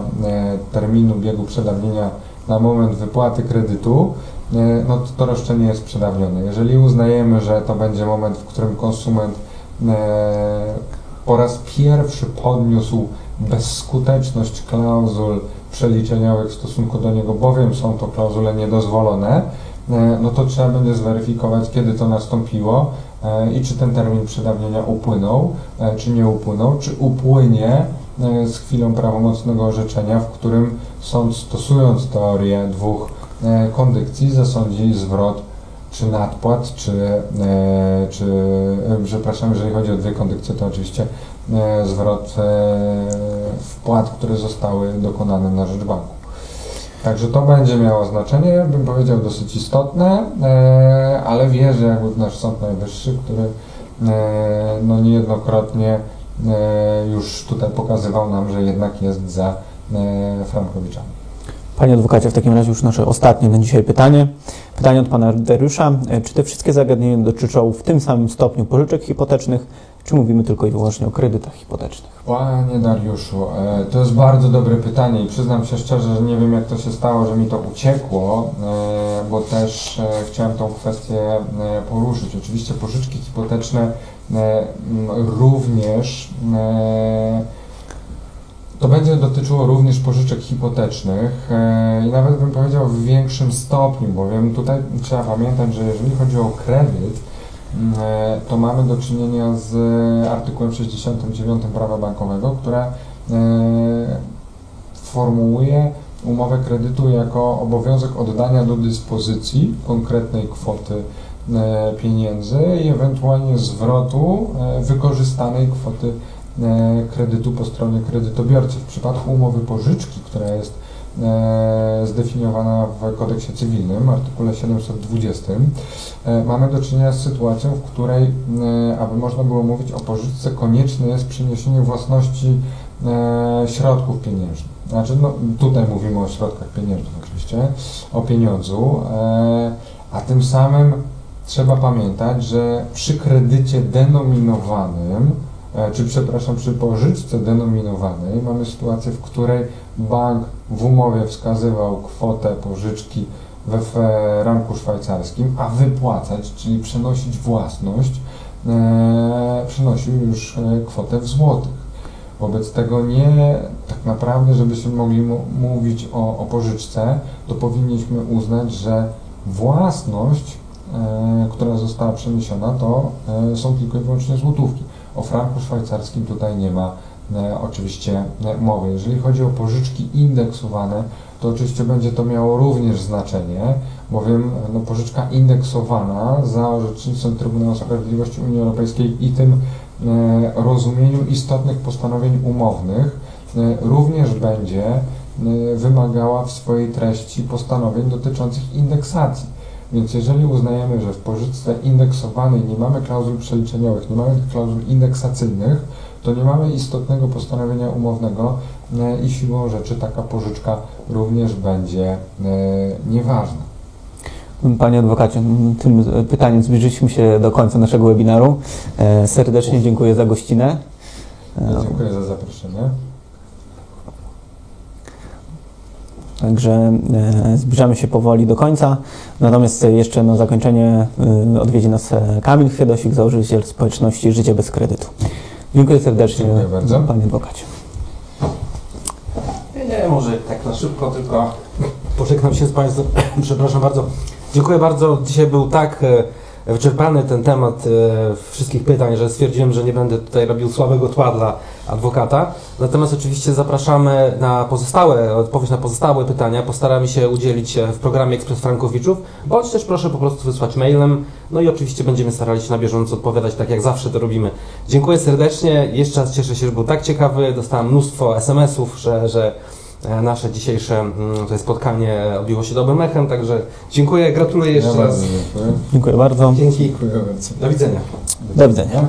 terminu biegu przedawnienia na moment wypłaty kredytu, e, no to to roszczenie jest przedawnione. Jeżeli uznajemy, że to będzie moment, w którym konsument e, po raz pierwszy podniósł bezskuteczność klauzul przeliczeniowych w stosunku do niego, bowiem są to klauzule niedozwolone, e, no to trzeba będzie zweryfikować, kiedy to nastąpiło i czy ten termin przedawnienia upłynął, czy nie upłynął, czy upłynie z chwilą prawomocnego orzeczenia, w którym sąd stosując teorię dwóch e, kondykcji zasądzi zwrot czy nadpłat, czy, e, czy e, przepraszam, jeżeli chodzi o dwie kondykcje, to oczywiście zwrot wpłat, które zostały dokonane na rzecz banku. Także to będzie miało znaczenie, bym powiedział dosyć istotne, ale wierzę jakby nasz Sąd Najwyższy, który no niejednokrotnie już tutaj pokazywał nam, że jednak jest za e, Frankowiczami. Panie adwokacie, w takim razie już nasze ostatnie na dzisiaj pytanie. Pytanie od pana Dariusza. E, Czy te wszystkie zagadnienia dotyczą w tym samym stopniu pożyczek hipotecznych, czy mówimy tylko i wyłącznie o kredytach hipotecznych? Panie Dariuszu, e, to jest bardzo dobre pytanie i przyznam się szczerze, że nie wiem jak to się stało, że mi to uciekło, e, bo też e, chciałem tą kwestię e, poruszyć. Oczywiście pożyczki hipoteczne e, również e, to będzie dotyczyło również pożyczek hipotecznych e, i nawet bym powiedział w większym stopniu, bowiem tutaj trzeba pamiętać, że jeżeli chodzi o kredyt, e, to mamy do czynienia z artykułem 69 prawa bankowego, która e, formułuje umowę kredytu jako obowiązek oddania do dyspozycji konkretnej kwoty e, pieniędzy i ewentualnie zwrotu e, wykorzystanej kwoty e, kredytu po stronie kredytobiorcy. W przypadku umowy pożyczki, która jest e, zdefiniowana w kodeksie cywilnym, artykule 720, e, mamy do czynienia z sytuacją, w której, e, aby można było mówić o pożyczce, konieczne jest przeniesienie własności e, środków pieniężnych. Znaczy, no, tutaj mówimy o środkach pieniężnych oczywiście, o pieniądzu, e, a tym samym trzeba pamiętać, że przy kredycie denominowanym, e, czy przepraszam, przy pożyczce denominowanej mamy sytuację, w której bank w umowie wskazywał kwotę pożyczki we franku szwajcarskim, a wypłacać, czyli przenosić własność, e, przynosił już e, kwotę w złotych. Wobec tego nie, tak naprawdę, żebyśmy mogli mówić o, o pożyczce, to powinniśmy uznać, że własność, e, która została przeniesiona, to e, są tylko i wyłącznie złotówki. O franku szwajcarskim tutaj nie ma e, oczywiście e, mowy. Jeżeli chodzi o pożyczki indeksowane, to oczywiście będzie to miało również znaczenie, bowiem no, pożyczka indeksowana za orzecznictwem Trybunału Sprawiedliwości Unii Europejskiej i tym e, rozumieniu istotnych postanowień umownych e, również będzie e, wymagała w swojej treści postanowień dotyczących indeksacji. Więc jeżeli uznajemy, że w pożyczce indeksowanej nie mamy klauzul przeliczeniowych, nie mamy tych klauzul indeksacyjnych, to nie mamy istotnego postanowienia umownego e, i siłą rzeczy taka pożyczka również będzie e, nieważna. Panie adwokacie, tym pytaniem zbliżyliśmy się do końca naszego webinaru. E, Serdecznie dziękuję za gościnę. Dziękuję za zaproszenie. Także e, zbliżamy się powoli do końca. Natomiast jeszcze na zakończenie e, odwiedzi nas e, Kamil Chwiedosik, założyciel społeczności Życie bez kredytu. Dziękuję serdecznie, Dziękuję bardzo. panie adwokacie. Nie, nie, może tak na szybko, tylko pożegnam się z Państwem. Przepraszam bardzo. Dziękuję bardzo. Dzisiaj był tak e, wyczerpany ten temat e, wszystkich pytań, że stwierdziłem, że nie będę tutaj robił słabego tła dla adwokata. Natomiast oczywiście zapraszamy na pozostałe, odpowiedź na pozostałe pytania. Postaramy się udzielić w programie Ekspres Frankowiczów, bądź też proszę po prostu wysłać mailem. No i oczywiście będziemy starali się na bieżąco odpowiadać, tak jak zawsze to robimy. Dziękuję serdecznie. Jeszcze raz cieszę się, że był tak ciekawy. Dostałem mnóstwo SMS-ów, że, że nasze dzisiejsze mm, tutaj spotkanie odbiło się dobrym echem, także dziękuję, gratuluję jeszcze ja raz. dziękuję. Dziękuję bardzo. Dzięki, Dziękuję bardzo. do widzenia. Do widzenia.